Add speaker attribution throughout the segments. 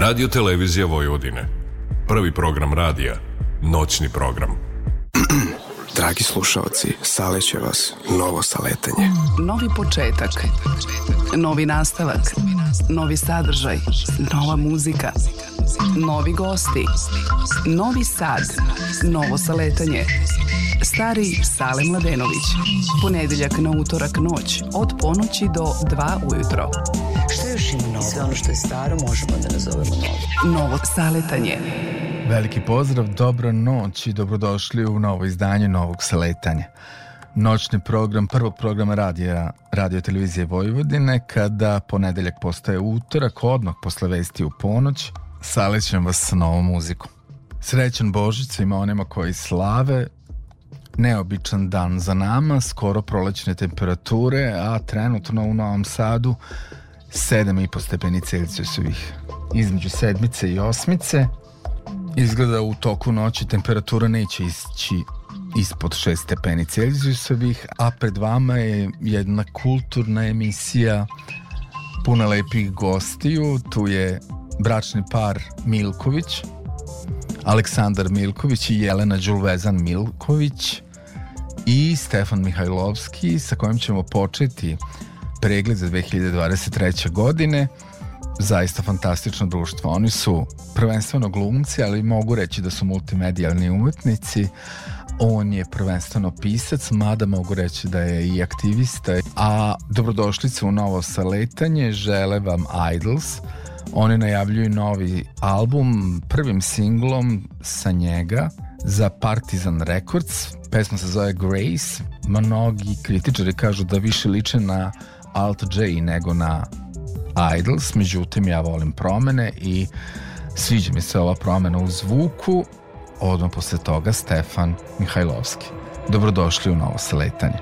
Speaker 1: Radio Televizija Vojvodine. Prvi program radija. Noćni program.
Speaker 2: Dragi slušalci, saleće vas novo saletanje.
Speaker 3: Novi početak. Novi nastavak. Novi sadržaj. Nova muzika. Novi gosti. Novi sad. Novo saletanje. Stari Sale Mladenović. Ponedeljak na utorak noć od ponoći do 2 ujutro.
Speaker 4: Što novo? Sve ono što je staro možemo da nazovemo novo.
Speaker 3: Novo saletanje.
Speaker 5: Veliki pozdrav, dobro noć i dobrodošli u novo izdanje Novog saletanja. Noćni program prvog programa radija Radio Televizije Vojvodine kada ponedeljak postaje utorak, odmah posle vesti u ponoć, salećem vas sa novom muzikom. Srećan Božić svima onima koji slave, neobičan dan za nama, skoro prolećne temperature, a trenutno u Novom Sadu 7,5 stepeni Celzijusovih. Između sedmice i osmice izgleda u toku noći temperatura neće ići ispod 6 stepeni Celzijusovih, a pred vama je jedna kulturna emisija puna lepih gostiju. Tu je bračni par Milković, Aleksandar Milković i Jelena Đulvezan Milković i Stefan Mihajlovski sa kojim ćemo početi pregled za 2023. godine zaista fantastično društvo. Oni su prvenstveno glumci, ali mogu reći da su multimedijalni umetnici. On je prvenstveno pisac, mada mogu reći da je i aktivista. A dobrodošlice u novo saletanje žele vam Idols. Oni najavljuju novi album prvim singlom sa njega za Partizan Records. Pesma se zove Grace. Mnogi kritičari kažu da više liče na Alt J nego na Idols, međutim ja volim promene i sviđa mi se ova promena u zvuku, odmah posle toga Stefan Mihajlovski. Dobrodošli u novo saletanje.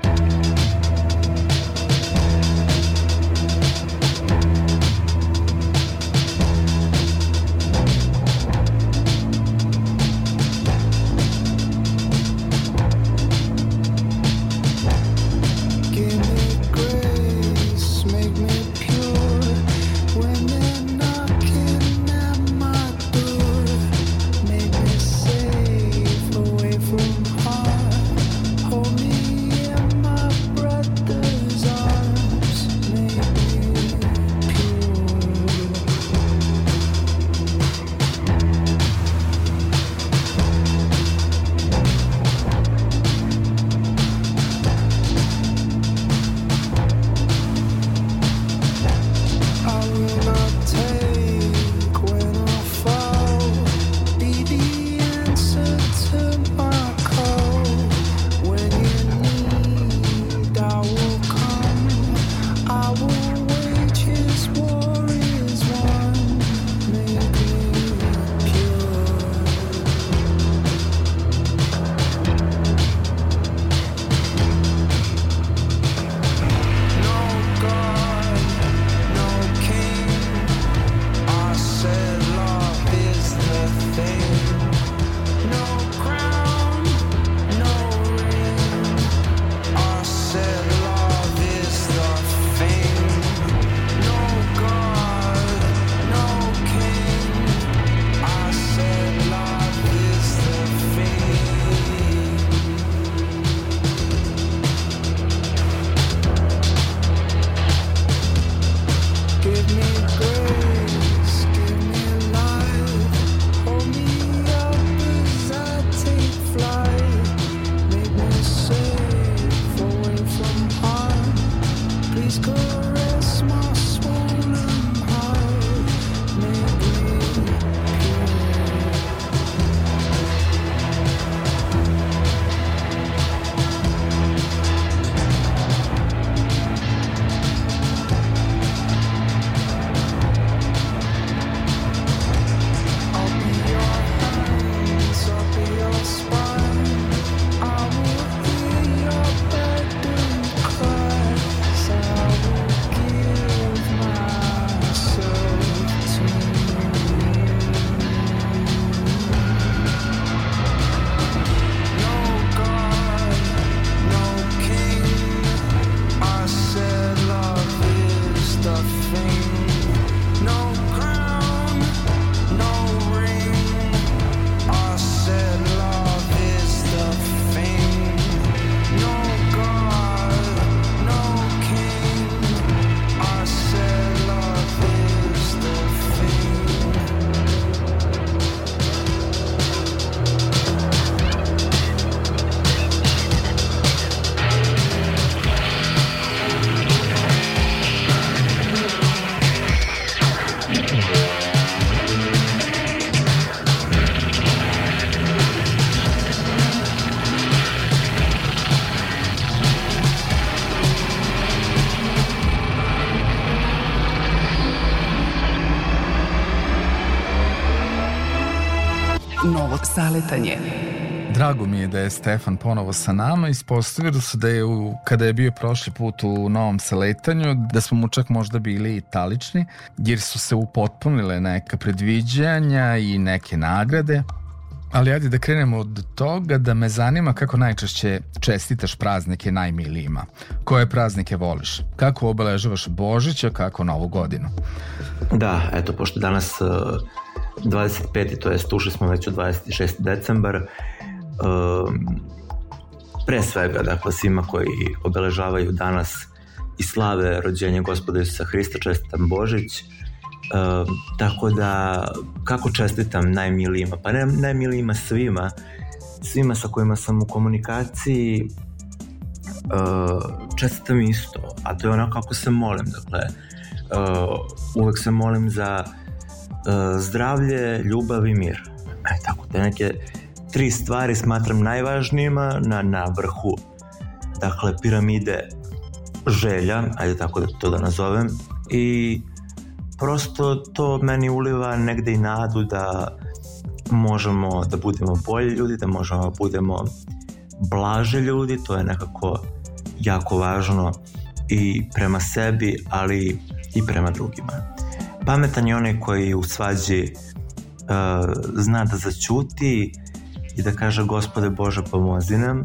Speaker 5: Drago mi je da je Stefan ponovo sa nama. Ispostavilo se da je u, kada je bio prošli put u novom saletanju, da smo mu čak možda bili italični, jer su se upotpunile neka predviđanja i neke nagrade. Ali ajde da krenemo od toga da me zanima kako najčešće čestitaš praznike najmilijima. Koje praznike voliš? Kako obeležavaš Božića, kako Novu godinu?
Speaker 6: Da, eto, pošto danas uh, 25. to jest ušli smo već u 26. decembar, pre svega, dakle, svima koji obeležavaju danas i slave rođenje gospoda Isusa Hrista, čestitam Božić, Uh, tako da, kako čestitam najmilijima? Pa ne najmilijima svima, svima sa kojima sam u komunikaciji uh, čestitam isto, a to je ono kako se molim, dakle, uvek se molim za zdravlje, ljubav i mir. E, tako, te neke tri stvari smatram najvažnijima na, na vrhu, dakle, piramide želja, ajde tako da to da nazovem, i prosto to meni uliva negde i nadu da možemo da budemo bolji ljudi, da možemo da budemo blaže ljudi, to je nekako jako važno i prema sebi, ali i prema drugima. Pametan je onaj koji u svađi uh, zna da zaćuti i da kaže gospode Bože pomozi nam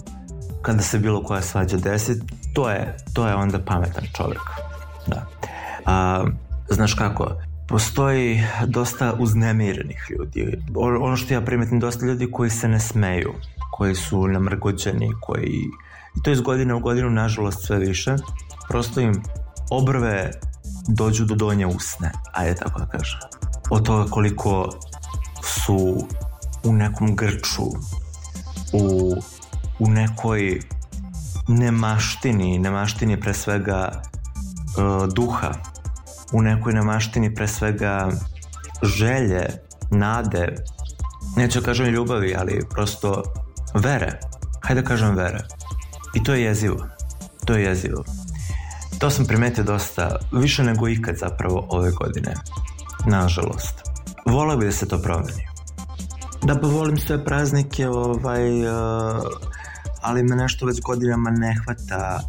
Speaker 6: kada se bilo koja svađa desi, to je, to je onda pametan čovjek. Da. Uh, znaš kako, postoji dosta uznemirenih ljudi. Ono što ja primetim, dosta ljudi koji se ne smeju, koji su namrgođeni, koji... I to iz godine u godinu, nažalost, sve više. Prosto im obrve dođu do donje usne, ajde tako da kažem. Od toga koliko su u nekom grču, u, u nekoj nemaštini, nemaštini pre svega uh, duha, u nekoj namaštini pre svega želje, nade, neću da kažem ljubavi, ali prosto vere. Hajde da kažem vere. I to je jezivo. To je jezivo. To sam primetio dosta, više nego ikad zapravo ove godine. Nažalost. Volao bi da se to promeni. Da pa volim sve praznike, ovaj, uh, ali me nešto već godinama ne hvata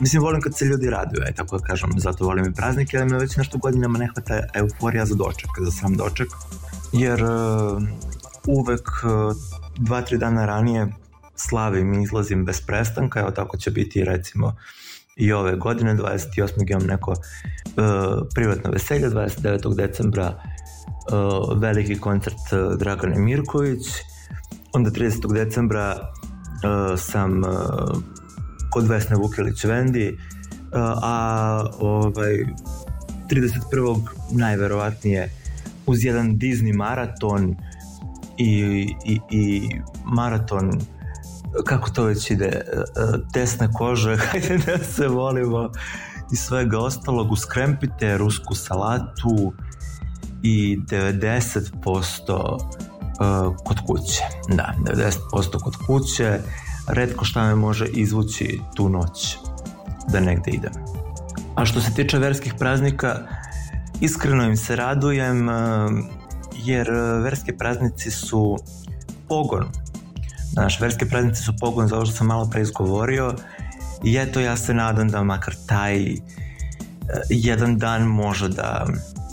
Speaker 6: Mislim, volim kad se ljudi raduju, aj tako da kažem, zato volim i praznike, ali me već nešto godinama ne hvata euforija za doček, za sam doček, jer uh, uvek uh, dva, tri dana ranije slavim i izlazim bez prestanka, evo tako će biti recimo i ove godine, 28. imam neko uh, privatno veselje, 29. decembra veliki koncert uh, Dragane Mirković, onda 30. decembra uh, sam uh, kod Vesne Vukelić Vendi, a ovaj 31. najverovatnije uz jedan Disney maraton i, i, i maraton kako to već ide tesna koža, hajde da se volimo i svega ostalog uskrempite rusku salatu i 90% kod kuće da, 90% kod kuće redko šta me može izvući tu noć da negde idem. A što se tiče verskih praznika, iskreno im se radujem eh, jer verski praznici su pogon. Znaš, verski praznici su pogon za ovo što sam malo pre izgovorio i eto ja se nadam da makar taj eh, jedan dan može da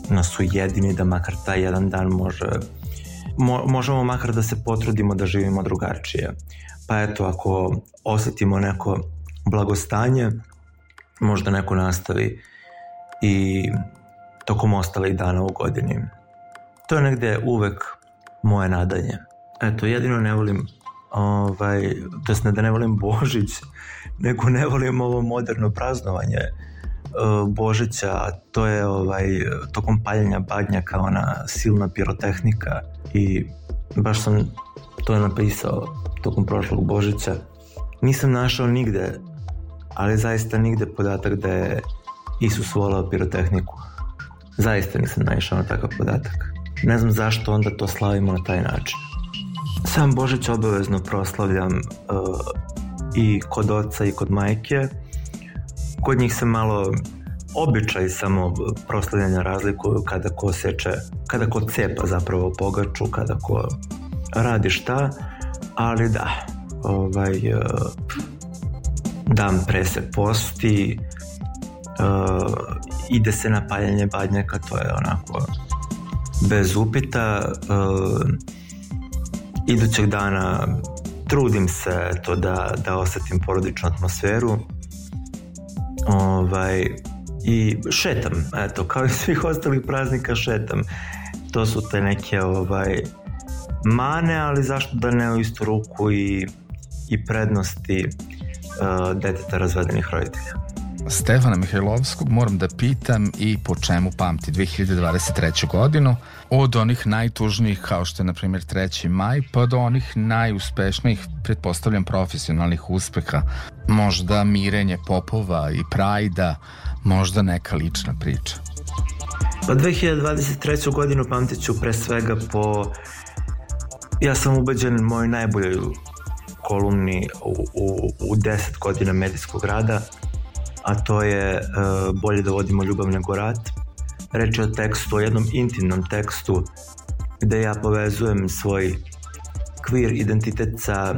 Speaker 6: nas ujedini, da makar taj jedan dan može mo, možemo makar da se potrudimo da živimo drugačije pa eto ako osetimo neko blagostanje, možda neko nastavi i tokom ostalih dana u godini. To je negde uvek moje nadanje. Eto, jedino ne volim ovaj, to ne da ne volim Božić, nego ne volim ovo moderno praznovanje Božića, a to je ovaj, tokom paljenja badnjaka, ona silna pirotehnika i baš sam to napisao tokom prošlog Božića. Nisam našao nigde, ali zaista nigde podatak da je Isus volao pirotehniku. Zaista nisam naišao na takav podatak. Ne znam zašto onda to slavimo na taj način. Sam Božić obavezno proslavljam uh, i kod oca i kod majke. Kod njih se malo običaj samo proslavljanja razlikuju kada ko seče, kada ko cepa zapravo pogaču, kada ko radi šta, ali da, ovaj, uh, dan pre se posti, uh, ide se na paljanje badnjaka, to je onako bez upita. Uh, idućeg dana trudim se to da, da osetim porodičnu atmosferu. Ovaj, I šetam, eto, kao i svih ostalih praznika šetam. To su te neke ovaj, mane, ali zašto da ne u istu ruku i, i prednosti uh, deteta razvedenih roditelja.
Speaker 5: Stefana Mihajlovskog moram da pitam i po čemu pamti 2023. godinu od onih najtužnijih kao što je na primjer 3. maj pa do onih najuspešnijih pretpostavljam profesionalnih uspeha možda mirenje popova i prajda možda neka lična priča
Speaker 6: Pa 2023. godinu pamtit ću pre svega po ja sam ubeđen moj najboljoj kolumni u, u, u 10 godina medijskog rada a to je uh, Bolje da vodimo ljubav nego rat. Reč je o tekstu, o jednom intimnom tekstu gde ja povezujem svoj queer identitet sa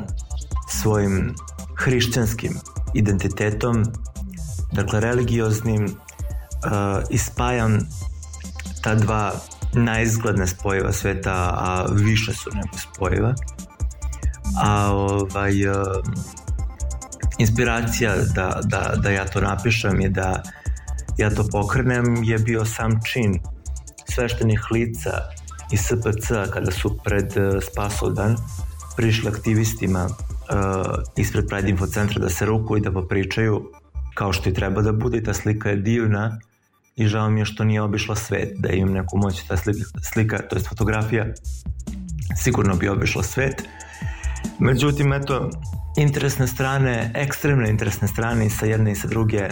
Speaker 6: svojim hrišćanskim identitetom, dakle religioznim, uh, i spajam ta dva najizgledne spojeva sveta, a više su nego spojeva. A ovaj, uh, inspiracija da, da, da ja to napišem i da ja to pokrenem je bio sam čin sveštenih lica iz SPC kada su pred uh, Spasovdan prišli aktivistima uh, ispred Pride Info centra da se rukuju i da popričaju kao što i treba da bude. I ta slika je divna i žao mi je što nije obišla svet da imam neku moć. Ta slika, slika to je fotografija sigurno bi obišla svet. Međutim eto interesne strane, ekstremne interesne strane i sa jedne i sa druge e,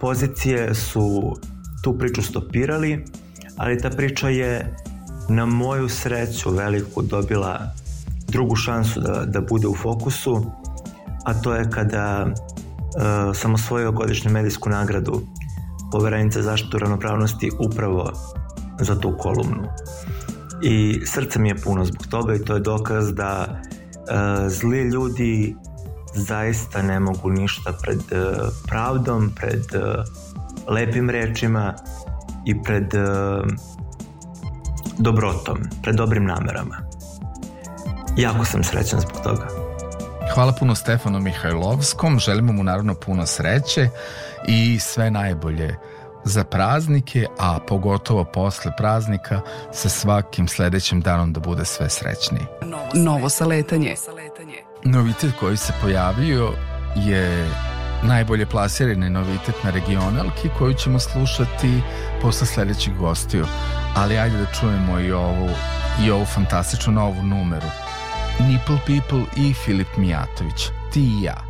Speaker 6: pozicije su tu priču stopirali, ali ta priča je na moju sreću veliku dobila drugu šansu da, da bude u fokusu, a to je kada e, sam osvojio godišnju medijsku nagradu poverenica zaštitu ravnopravnosti upravo za tu kolumnu. I srce mi je puno zbog toga i to je dokaz da zli ljudi zaista ne mogu ništa pred e, pravdom, pred e, lepim rečima i pred dobrotom, pred dobrim namerama. Jako sam srećan zbog toga.
Speaker 5: Hvala puno Stefanu Mihajlovskom, želimo mu naravno puno sreće i sve najbolje za praznike, a pogotovo posle praznika sa svakim sledećim danom da bude sve srećniji.
Speaker 3: Novo saletanje.
Speaker 5: Novitet koji se pojavio je najbolje plasirani novitet na regionalki koju ćemo slušati posle sledećih gostiju. Ali ajde da čujemo i ovu, i ovu fantastičnu novu numeru. Nipple People i Filip Mijatović. Ti i ja.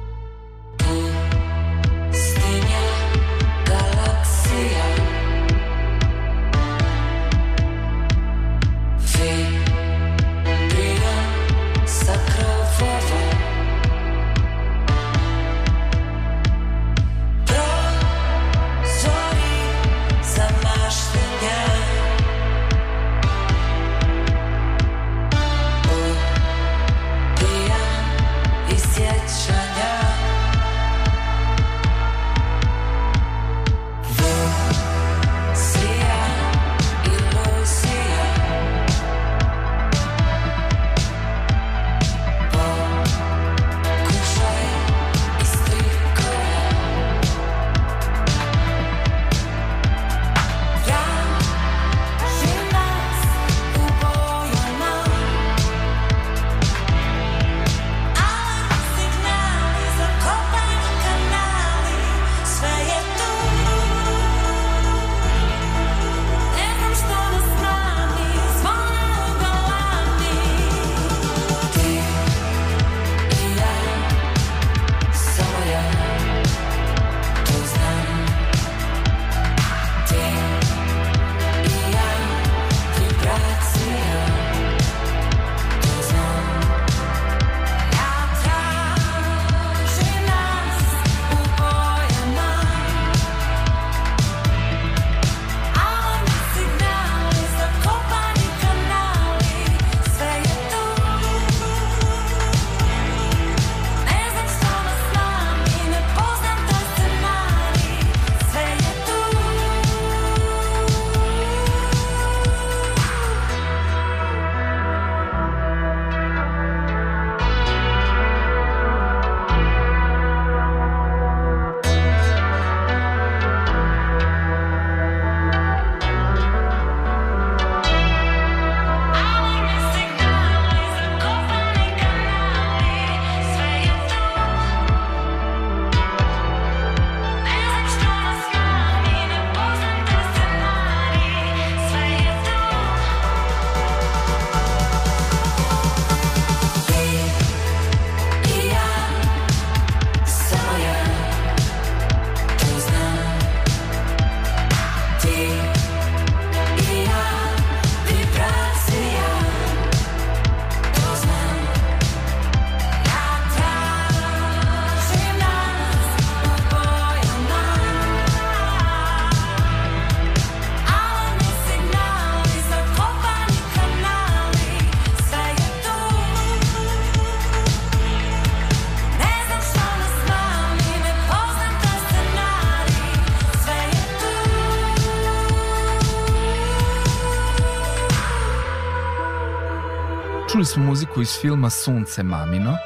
Speaker 5: Čuli smo muziku iz filma Sunce Mamino,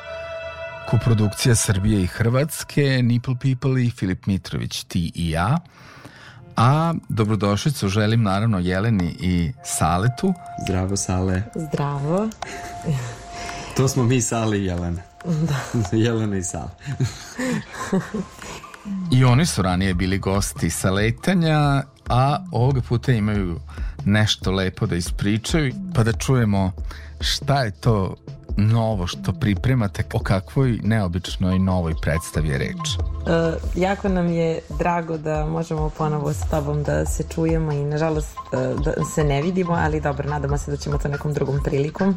Speaker 5: koprodukcija Srbije i Hrvatske, Nipple People i Filip Mitrović, ti i ja. A dobrodošlicu želim naravno Jeleni i Saletu.
Speaker 7: Zdravo Sale.
Speaker 8: Zdravo.
Speaker 7: to smo mi Sale i Jelena. Da. Jelena i Sale.
Speaker 5: I oni su ranije bili gosti sa letanja, a ovoga puta imaju nešto lepo da ispričaju, pa da čujemo šta je to novo što pripremate, o kakvoj neobičnoj novoj predstavi je reč?
Speaker 8: Uh, jako nam je drago da možemo ponovo s tobom da se čujemo i nažalost uh, da se ne vidimo, ali dobro, nadamo se da ćemo to nekom drugom prilikom.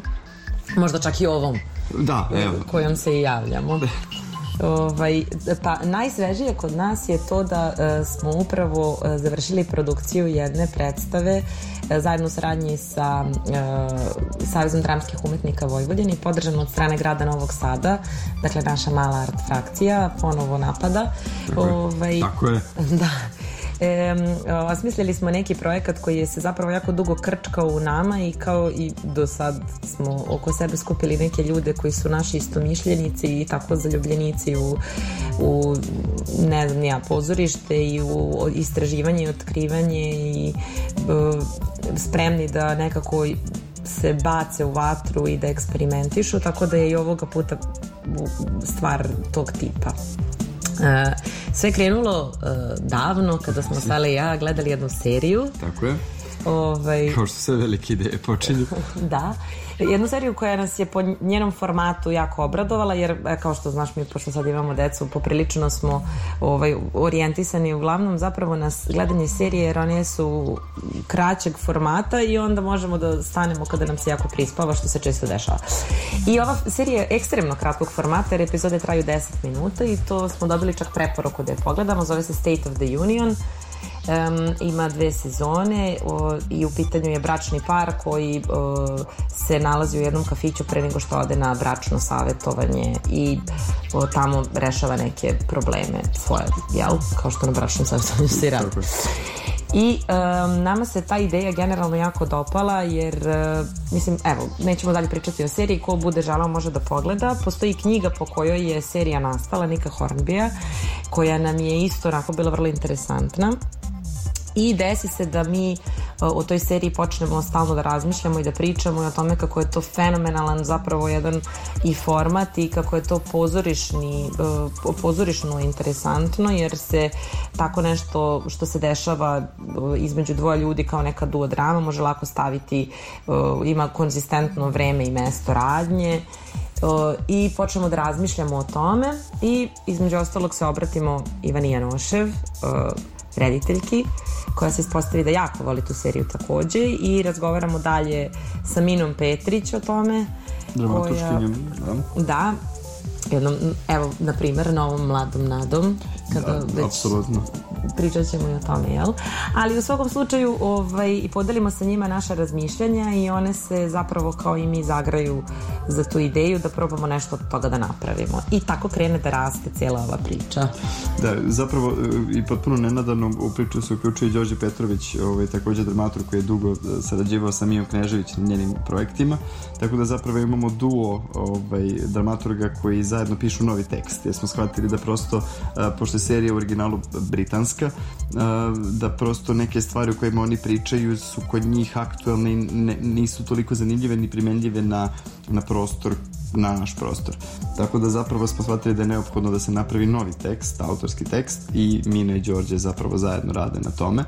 Speaker 8: Možda čak i ovom.
Speaker 7: Da, evo.
Speaker 8: Kojom se i javljamo. Ovaj, pa najsvežije kod nas je to da e, smo upravo e, završili produkciju jedne predstave e, zajedno u saradnji sa e, Savjezom dramskih umetnika Vojvodine i podržano od strane grada Novog Sada, dakle naša mala art frakcija ponovo napada.
Speaker 7: Tako je. Ovaj, Tako je.
Speaker 8: Da. E, osmislili smo neki projekat koji je se zapravo jako dugo krčkao u nama i kao i do sad smo oko sebe skupili neke ljude koji su naši istomišljenici i tako zaljubljenici u, u ne znam ja, pozorište i u istraživanje i otkrivanje i e, spremni da nekako se bace u vatru i da eksperimentišu, tako da je i ovoga puta stvar tog tipa. Sve krenulo uh, davno kada smo Sale i ja gledali jednu seriju.
Speaker 7: Tako je. Ovaj, Kao što sve velike ideje počinju.
Speaker 8: da. Jednu seriju koja nas je po njenom formatu jako obradovala, jer e, kao što znaš mi, pošto sad imamo decu, poprilično smo ovaj, orijentisani uglavnom zapravo na gledanje serije, jer one su kraćeg formata i onda možemo da stanemo kada nam se jako prispava, što se često dešava. I ova serija je ekstremno kratkog formata, jer epizode traju 10 minuta i to smo dobili čak preporuku da je pogledamo, zove se State of the Union Um, ima dve sezone o, i u pitanju je bračni par koji o, se nalazi u jednom kafiću pre nego što ode na bračno savetovanje i o, tamo rešava neke probleme svoje, jel? Kao što na bračnom savetovanju se radi. I um, nama se ta ideja generalno jako dopala jer, uh, mislim, evo, nećemo dalje pričati o seriji, ko bude žalao može da pogleda. Postoji knjiga po kojoj je serija nastala, Nika Hornbija, koja nam je isto onako bila vrlo interesantna i desi se da mi o toj seriji počnemo stalno da razmišljamo i da pričamo i o tome kako je to fenomenalan zapravo jedan i format i kako je to pozorišni, pozorišno interesantno jer se tako nešto što se dešava između dvoje ljudi kao neka duo drama može lako staviti, ima konzistentno vreme i mesto radnje i počnemo da razmišljamo o tome i između ostalog se obratimo Ivani Janošev rediteljki koja se ispostavi da jako voli tu seriju takođe i razgovaramo dalje sa Minom Petrić o tome.
Speaker 7: Dramatuškinjom,
Speaker 8: da. Da, jednom, evo, na primer, novom mladom nadom, kada
Speaker 7: da,
Speaker 8: već
Speaker 7: apsolutno.
Speaker 8: Pričat ćemo i o tome, jel? Ali u svakom slučaju ovaj, podelimo sa njima naša razmišljanja i one se zapravo kao i mi zagraju za tu ideju da probamo nešto od toga da napravimo. I tako krene da raste cijela ova priča.
Speaker 7: Da, zapravo i potpuno nenadano u priču se uključuje Đorđe Petrović, ovaj, takođe dramatur koji je dugo sarađivao sa Mijom Knežević na njenim projektima, tako da zapravo imamo duo ovaj, dramaturga koji zajedno pišu novi tekst, jer smo shvatili da prosto, a, pošto je serija u originalu britanska, a, da prosto neke stvari o kojima oni pričaju su kod njih aktualne i nisu toliko zanimljive ni primenljive na, na prostor na naš prostor. Tako da zapravo smo shvatili da je neophodno da se napravi novi tekst, autorski tekst i Mina i Đorđe zapravo zajedno rade na tome.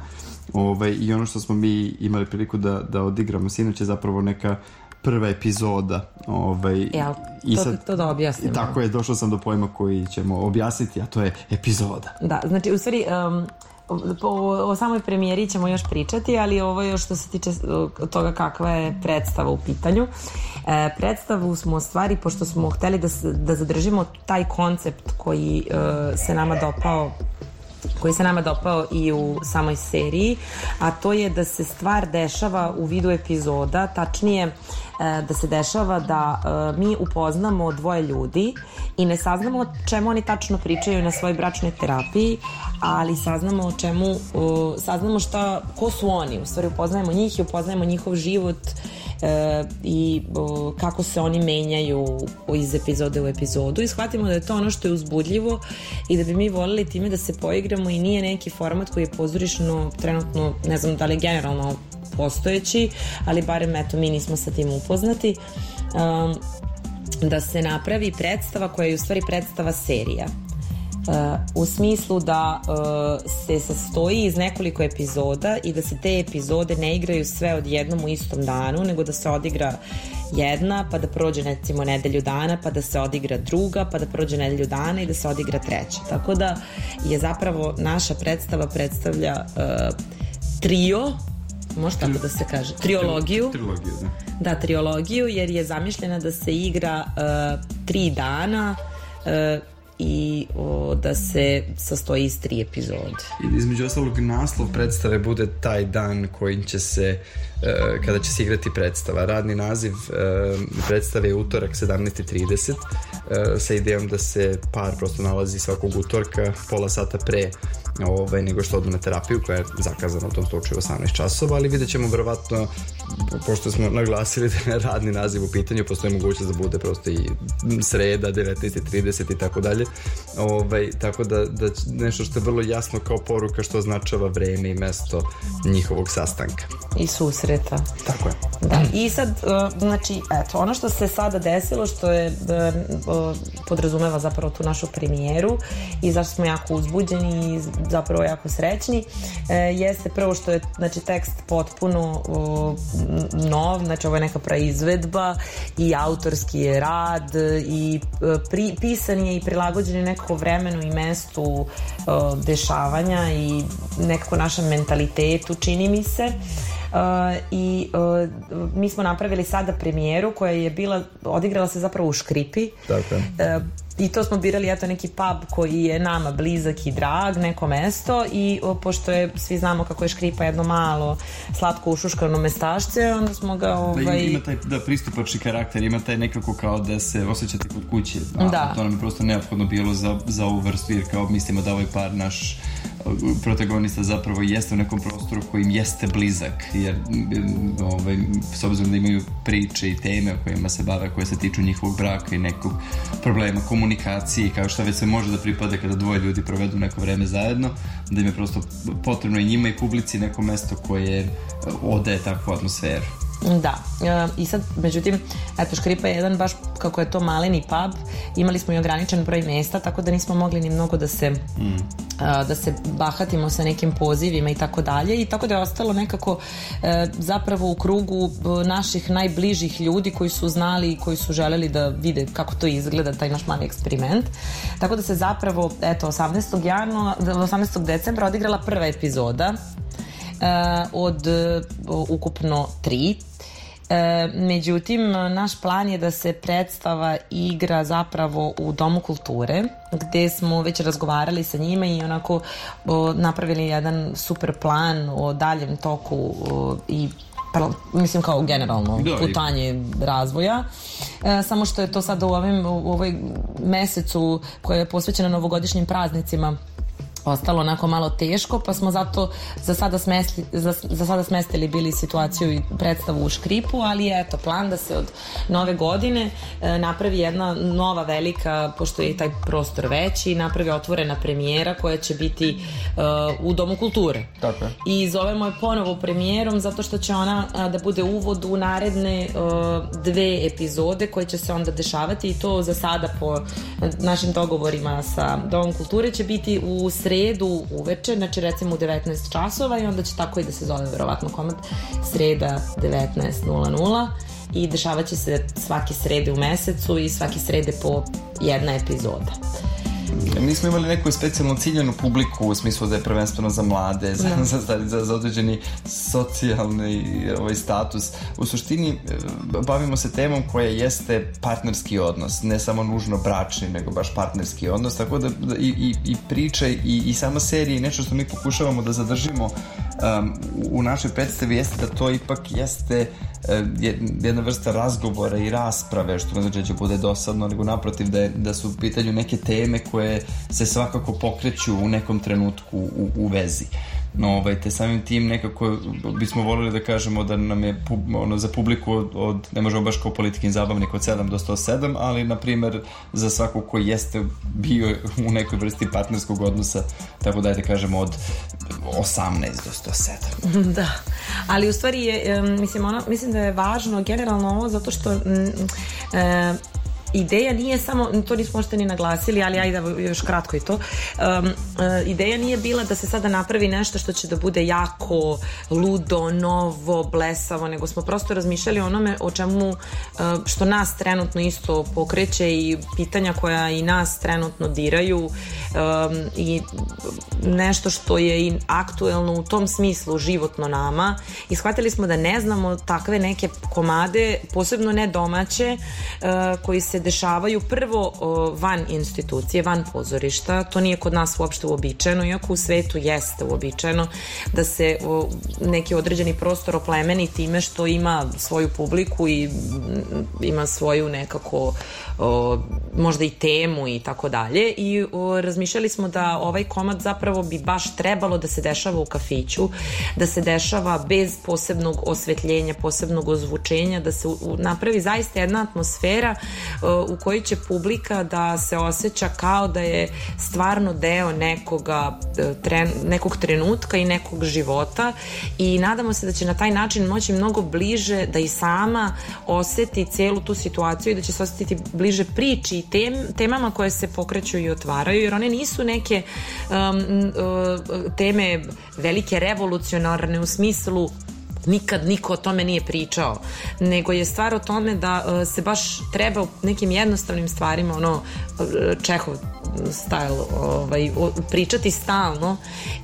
Speaker 7: Ovaj, I ono što smo mi imali priliku da, da odigramo sinoć je zapravo neka prva epizoda. Ovaj,
Speaker 8: Jel, i to, sad, to da objasnimo.
Speaker 7: Tako je, došao sam do pojma koji ćemo objasniti, a to je epizoda.
Speaker 8: Da, znači u stvari... Um, o, o samoj premijeri ćemo još pričati, ali ovo je što se tiče toga kakva je predstava u pitanju. E, predstavu smo u stvari, pošto smo hteli da, da zadržimo taj koncept koji e, se nama dopao koji se nama dopao i u samoj seriji, a to je da se stvar dešava u vidu epizoda, tačnije e, da se dešava da e, mi upoznamo dvoje ljudi i ne saznamo o čemu oni tačno pričaju na svojoj bračnoj terapiji, ali saznamo o čemu, saznamo šta, ko su oni, u stvari upoznajemo njih i upoznajemo njihov život i o, kako se oni menjaju iz epizode u epizodu i shvatimo da je to ono što je uzbudljivo i da bi mi volili time da se poigramo i nije neki format koji je pozorišno trenutno, ne znam da li generalno postojeći, ali barem eto mi nismo sa tim upoznati. Um, da se napravi predstava koja je u stvari predstava serija. Uh, u smislu da uh, se sastoji iz nekoliko epizoda i da se te epizode ne igraju sve odjednom u istom danu, nego da se odigra jedna, pa da prođe recimo nedelju dana, pa da se odigra druga, pa da prođe nedelju dana i da se odigra treća. Tako da je zapravo naša predstava predstavlja uh, trio može tako da se kaže, triologiju.
Speaker 9: Trilogiju, da.
Speaker 8: Da, triologiju, jer je zamišljena da se igra uh, tri dana uh, i o, da se sastoji iz tri epizode.
Speaker 7: I između ostalog naslov predstave bude taj dan kojim će se uh, kada će se igrati predstava. Radni naziv uh, predstave je utorak 17.30 uh, sa idejom da se par prosto nalazi svakog utorka pola sata pre ovaj, nego što odu na terapiju koja je zakazana u tom slučaju 18 časova, ali vidjet ćemo verovatno pošto smo naglasili da je radni naziv u pitanju, postoji mogućnost da bude prosto i sreda, 19.30 i tako dalje. Ovaj, tako da, da nešto što je vrlo jasno kao poruka što označava vreme i mesto njihovog sastanka.
Speaker 8: I susreta.
Speaker 7: Tako je.
Speaker 8: Da. I sad, uh, znači, eto, ono što se sada desilo, što je uh, podrazumeva zapravo tu našu premijeru i zašto smo jako uzbuđeni i zapravo jako srećni, jeste prvo što je, znači, tekst potpuno nov, znači ovo je neka praizvedba i autorski je rad i pri, pisan je i prilagođen je nekako vremenu i mestu dešavanja i nekako našem mentalitetu, čini mi se. Uh, i uh, mi smo napravili sada premijeru koja je bila, odigrala se zapravo u Škripi.
Speaker 7: Tako.
Speaker 8: Uh, i to smo birali eto neki pub koji je nama blizak i drag, neko mesto i o, pošto je, svi znamo kako je Škripa jedno malo slatko ušuškano mestašce, onda smo ga
Speaker 9: Da,
Speaker 8: ovaj...
Speaker 9: ima taj da, pristupačni karakter, ima taj nekako kao da se osjećate kod kuće. A,
Speaker 8: Da.
Speaker 9: To nam je prosto neophodno bilo za, za ovu vrstu, jer kao mislimo da ovaj par naš protagonista zapravo jeste u nekom prostoru kojim jeste blizak jer m, ovaj, s obzirom da imaju priče i teme o kojima se bave koje se tiču njihovog braka i nekog problema komunikacije i kao što već se može da pripade kada dvoje ljudi provedu neko vreme zajedno da im je prosto potrebno i njima i publici neko mesto koje eh, odaje takvu atmosferu
Speaker 8: Da, e, i sad, međutim, eto, Škripa je jedan baš, kako je to maleni pub, imali smo i ograničen broj mesta, tako da nismo mogli ni mnogo da se, mm. da se bahatimo sa nekim pozivima i tako dalje, i tako da je ostalo nekako e, zapravo u krugu e, naših najbližih ljudi koji su znali i koji su želeli da vide kako to izgleda, taj naš mali eksperiment. Tako da se zapravo, eto, 18. Janu, 18. decembra odigrala prva epizoda uh, od uh, ukupno tri. E, međutim, naš plan je da se predstava igra zapravo u Domu kulture, gde smo već razgovarali sa njima i onako o, napravili jedan super plan o daljem toku o, i par- mislim kao generalno
Speaker 9: Da, i-
Speaker 8: putanje razvoja. E, samo što je to sad u, ovim, u ovoj mesecu koja je posvećena novogodišnjim praznicima ostalo onako malo teško, pa smo zato za sada, smestili, za, za sada smestili bili situaciju i predstavu u Škripu, ali eto, plan da se od nove godine e, napravi jedna nova velika, pošto je taj prostor veći, napravi otvorena premijera koja će biti e, u Domu kulture.
Speaker 7: Tako je.
Speaker 8: I zovemo je ponovo premijerom zato što će ona a, da bude uvod u naredne a, dve epizode koje će se onda dešavati i to za sada po našim dogovorima sa Domom kulture će biti u sredu uveče, znači recimo u 19 časova i onda će tako i da se zove verovatno komad sreda 19.00 i dešavat će se svake srede u mesecu i svake srede po jedna epizoda.
Speaker 7: Mi smo imali neku specijalno ciljenu publiku u smislu da je prvenstveno za mlade, za, za, za, za, za određeni socijalni ovaj, status. U suštini e, bavimo se temom koja jeste partnerski odnos, ne samo nužno bračni, nego baš partnerski odnos, tako da, da i, i, i priča i, i sama serija i nešto što mi pokušavamo da zadržimo um, u našoj predstavi jeste da to ipak jeste e, jedna vrsta razgovora i rasprave, što ne znači da će bude dosadno, nego naprotiv da, je, da su u pitanju neke teme koje se svakako pokreću u nekom trenutku u, u vezi. No, ovaj, te samim tim nekako bismo volili da kažemo da nam je ono, za publiku od, od, ne možemo baš kao politikin zabavnik od 7 do 107, ali na primer za svakog ko jeste bio u nekoj vrsti partnerskog odnosa, tako da da kažemo od 18 do 107.
Speaker 8: da, ali u stvari je, mislim, ono, mislim da je važno generalno ovo zato što m, e, ideja nije samo, to nismo možete ni naglasili, ali ajde još kratko i to, um, uh, ideja nije bila da se sada napravi nešto što će da bude jako ludo, novo, blesavo, nego smo prosto razmišljali o onome o čemu uh, što nas trenutno isto pokreće i pitanja koja i nas trenutno diraju um, i nešto što je i aktuelno u tom smislu životno nama. I shvatili smo da ne znamo takve neke komade, posebno ne domaće, uh, koji se dešavaju prvo van institucije, van pozorišta. To nije kod nas uopšte uobičajeno, iako u svetu jeste uobičajeno da se neki određeni prostor oplemeni time što ima svoju publiku i ima svoju nekako možda i temu i tako dalje i razmišljali smo da ovaj komad zapravo bi baš trebalo da se dešava u kafiću, da se dešava bez posebnog osvetljenja, posebnog ozvučenja, da se napravi zaista jedna atmosfera o, u kojoj će publika da se osjeća kao da je stvarno deo nekoga, e, tren, nekog trenutka i nekog života i nadamo se da će na taj način moći mnogo bliže da i sama oseti celu tu situaciju i da će se osetiti bliže priči i tem, temama koje se pokreću i otvaraju, jer one nisu neke um, uh, teme velike revolucionarne u smislu nikad niko o tome nije pričao, nego je stvar o tome da uh, se baš treba nekim jednostavnim stvarima, ono, uh, Čehov style, ovaj, pričati stalno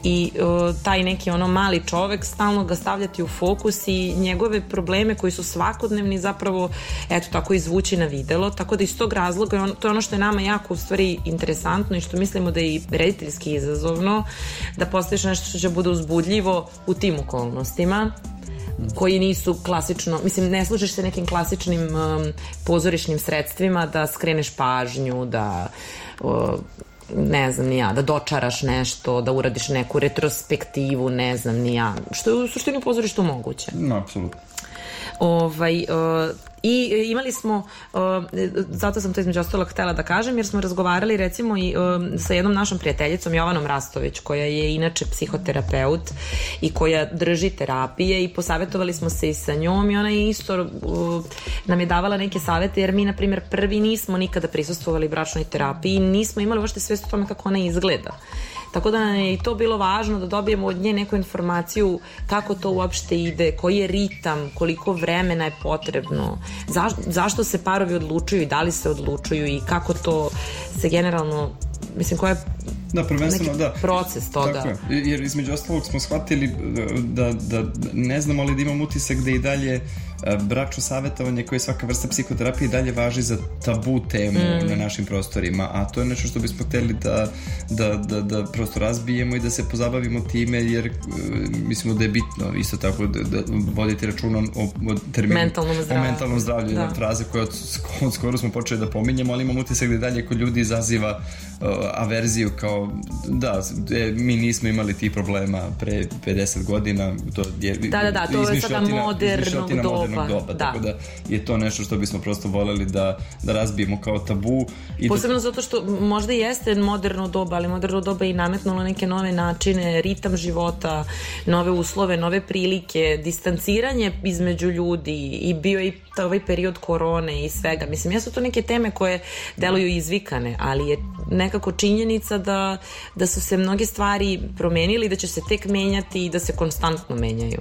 Speaker 8: i uh, taj neki ono mali čovek stalno ga stavljati u fokus i njegove probleme koji su svakodnevni zapravo, eto tako izvući na videlo, tako da iz tog razloga on, to je ono što je nama jako u stvari interesantno i što mislimo da je i rediteljski izazovno da postaviš nešto što će bude uzbudljivo u tim okolnostima koji nisu klasično, mislim ne služiš se nekim klasičnim um, pozorišnim sredstvima da skreneš pažnju, da uh, ne znam ni ja, da dočaraš nešto, da uradiš neku retrospektivu, ne znam ni ja, što je u suštini u pozorištu moguće.
Speaker 7: No, apsolutno.
Speaker 8: Ovaj, uh, I imali smo, uh, zato sam to između ostalog htela da kažem, jer smo razgovarali recimo i uh, sa jednom našom prijateljicom Jovanom Rastović, koja je inače psihoterapeut i koja drži terapije i posavetovali smo se i sa njom i ona je isto uh, nam je davala neke savete, jer mi, na primjer, prvi nismo nikada prisustvovali bračnoj terapiji nismo imali uopšte svest o tome kako ona izgleda. Tako da je i to bilo važno da dobijemo od nje neku informaciju kako to uopšte ide, koji je ritam, koliko vremena je potrebno, zaš, zašto se parovi odlučuju i da li se odlučuju i kako to se generalno mislim koja je
Speaker 7: da, prvenstveno,
Speaker 8: neki
Speaker 7: da.
Speaker 8: proces toga.
Speaker 7: Tako je, jer između ostalog smo shvatili da, da, da ne znamo li da imam utisak da i dalje bračno savjetovanje koje je svaka vrsta psihoterapije dalje važi za tabu temu mm. na našim prostorima, a to je nešto što bismo hteli da, da, da, da prosto razbijemo i da se pozabavimo time jer mislimo da je bitno isto tako da, da voditi račun o, o terminu
Speaker 8: mentalnom zdravlju,
Speaker 7: o mentalnom zdravlju da. fraze koje od, od skoro smo počeli da pominjemo, ali imam utisak da dalje kod ljudi izaziva uh, averziju kao da, e, mi nismo imali ti problema pre 50 godina to je
Speaker 8: da, da, da, to je sada modernog doba
Speaker 7: modernog doba, da. tako da je to nešto što bismo prosto voleli da, da razbijemo kao tabu.
Speaker 8: I da- Posebno da... zato što možda jeste moderno doba, ali moderno doba je i nametnulo neke nove načine, ritam života, nove uslove, nove prilike, distanciranje između ljudi i bio i ovaj period korone i svega. Mislim, jesu to neke teme koje deluju izvikane, ali je nekako činjenica da, da su se mnoge stvari promenili, da će se tek menjati i da se konstantno menjaju.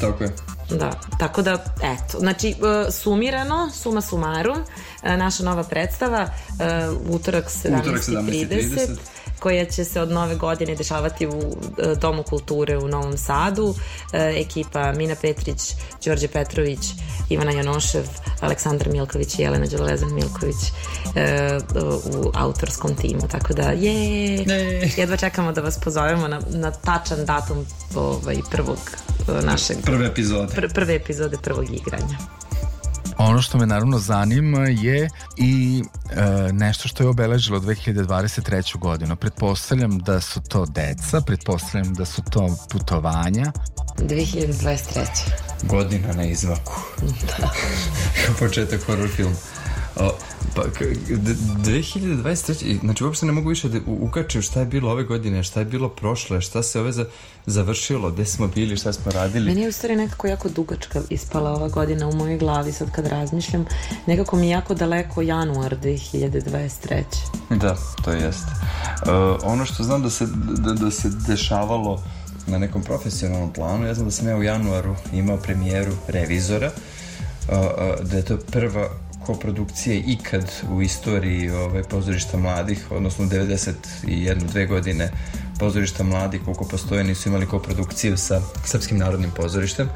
Speaker 7: Tako je.
Speaker 8: Da, tako da, eto, znači, e, sumirano, suma sumarum, e, naša nova predstava, e, utorak 17.30, koja će se od nove godine dešavati u Domu kulture u Novom Sadu. Ekipa Mina Petrić, Đorđe Petrović, Ivana Janošev, Aleksandar Milković i Jelena Đelevezan Milković u autorskom timu. Tako da, je, jedva čekamo da vas pozovemo na, na tačan datum ovaj, prvog našeg...
Speaker 7: Prve epizode.
Speaker 8: Pr prve epizode prvog igranja.
Speaker 5: Ono što me naravno zanima je i e, nešto što je obeležilo 2023. godinu. Pretpostavljam da su to deca, pretpostavljam da su to putovanja.
Speaker 8: 2023.
Speaker 7: Godina na izvaku. Da. Početak horror film. O, pa, 2023. Znači, uopšte ne mogu više da ukačem šta je bilo ove godine, šta je bilo prošle, šta se ove za, završilo, gde smo bili, šta smo radili.
Speaker 8: Meni je u stvari nekako jako dugačka ispala ova godina u mojoj glavi sad kad razmišljam. Nekako mi je jako daleko januar 2023.
Speaker 7: Da, to jeste. Uh, ono što znam da se, da, da se dešavalo na nekom profesionalnom planu, ja znam da sam ja u januaru imao premijeru Revizora, uh, uh, da je to prva koprodukcije ikad u istoriji ovaj, pozorišta mladih, odnosno 91 dve godine pozorišta mladih koliko postoje nisu imali koprodukciju sa Srpskim narodnim pozorištem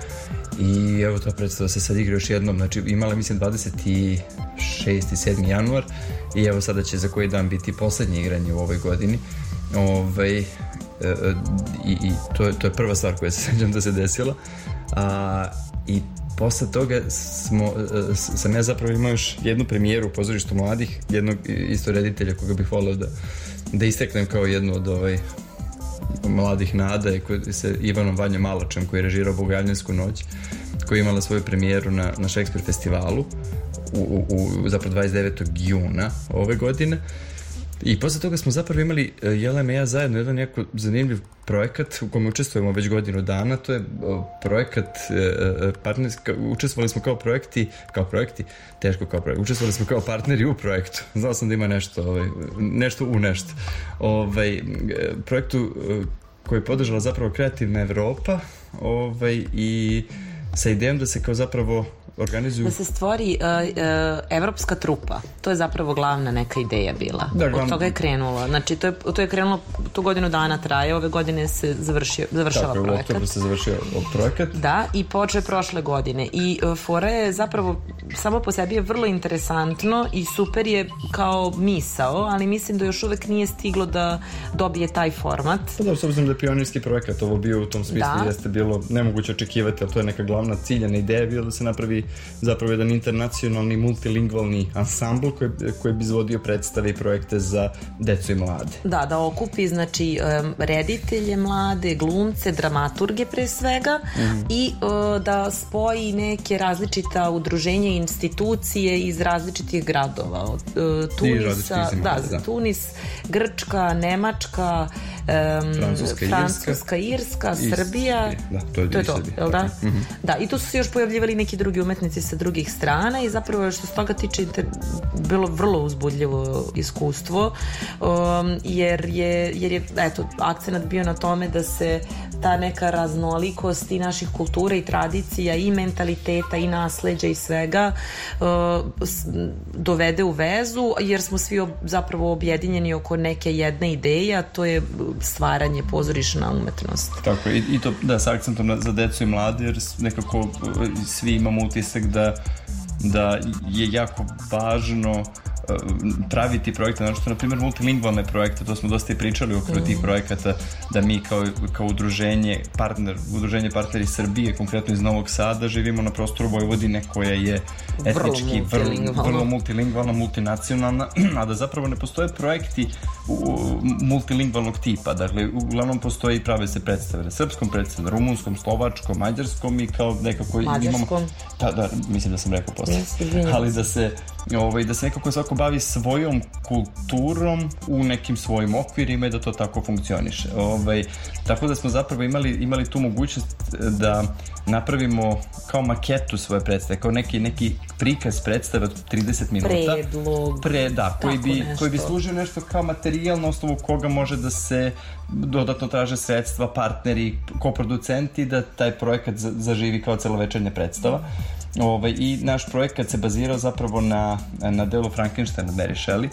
Speaker 7: i evo to predstava se sad igra još jednom znači imala mislim 26. i 7. januar i evo sada će za koji dan biti poslednje igranje u ovoj godini ovaj, e, e, i, i to, je, to je prva stvar koja se sećam da se desila a, i posle toga smo, e, sam ja zapravo imao još jednu premijeru u pozorištu mladih, jednog isto reditelja koga bih volao da, da isteknem kao jednu od ovaj, mladih nada i koji se Ivanom Vanjom Malačem koji je režirao Bogajljansku noć koja je imala svoju premijeru na, na Shakespeare festivalu u, u, u zapravo 29. juna ove godine I posle toga smo zapravo imali e, Jelena i ja zajedno jedan jako zanimljiv projekat u kome učestvujemo već godinu dana. To je projekat e, e, partnerska, učestvovali smo kao projekti, kao projekti, teško kao projekti, učestvovali smo kao partneri u projektu. Znao sam da ima nešto, ovaj, nešto u nešto. Ovaj, projektu koji je podržala zapravo kreativna Evropa ovaj, i sa idejom da se kao zapravo organizuju...
Speaker 8: Da se stvori uh, uh, evropska trupa. To je zapravo glavna neka ideja bila. Da, glavna... Od toga je krenulo. Znači, to je, to je krenulo, tu godinu dana traje, ove godine se završio, završava Tako, projekat.
Speaker 7: Tako, u se završio projekat.
Speaker 8: Da, i poče prošle godine. I uh, fora je zapravo, samo po sebi je vrlo interesantno i super je kao misao, ali mislim da još uvek nije stiglo da dobije taj format.
Speaker 7: Pa da, s obzirom da je pionirski projekat ovo bio u tom smislu, da. jeste bilo nemoguće očekivati, ali to je neka glavna ciljena ideja bila da se napravi zapravo jedan internacionalni multilingvalni ansambl koji, koji bi izvodio predstave i projekte za decu i mlade.
Speaker 8: Da, da okupi znači reditelje mlade, glumce, dramaturge pre svega mm i uh, da spoji neke različita udruženja i institucije iz različitih gradova. Uh, Tunisa, da, da, Tunis, Grčka, Nemačka, um, Francuska, Francuska, Irska, Irska Srbija.
Speaker 7: Da, to je, to, je to,
Speaker 8: jel da? Mm -hmm. Da, i tu su se još pojavljivali neki drugi umetnici sa drugih strana i zapravo što se toga tiče bilo vrlo uzbudljivo iskustvo um, jer je, jer je eto, akcenat bio na tome da se ta neka raznolikost i naših kultura i tradicija i mentaliteta i nasleđa i svega uh, dovede u vezu jer smo svi zapravo objedinjeni oko neke jedne ideje a to je stvaranje pozorišna umetnost.
Speaker 7: Tako i, i to da sa akcentom na, za decu i mlade jer nekako uh, svi imamo utisak da da je jako važno praviti projekte, znači što na primjer multilingvalne projekte, to smo dosta i pričali u okviru mm. tih projekata, da mi kao, kao udruženje, partner, udruženje partneri Srbije, konkretno iz Novog Sada, živimo na prostoru Vojvodine koja je etnički vrlo multilingvalna, vrlo, multilingvalna multinacionalna, a da zapravo ne postoje projekti multilingvalnog tipa, dakle uglavnom postoje i prave se predstave na srpskom predstave, na rumunskom, slovačkom, mađarskom i kao nekako
Speaker 8: Mađarskom.
Speaker 7: imamo... Da, da, mislim da sam rekao posle. Ali da se, ovaj, da se nekako svako bavi svojom kulturom u nekim svojim okvirima i da to tako funkcioniše. Ovaj, tako da smo zapravo imali, imali tu mogućnost da napravimo kao maketu svoje predstave, kao neki, neki prikaz predstave od 30 minuta.
Speaker 8: Predlog.
Speaker 7: Pre, da, koji bi, nešto. koji bi služio nešto kao materijal na osnovu koga može da se dodatno traže sredstva, partneri, koproducenti, da taj projekat zaživi kao celovečernja predstava. Ovaj, I naš projekat se bazirao zapravo na, na delu Frankensteina Mary Shelley,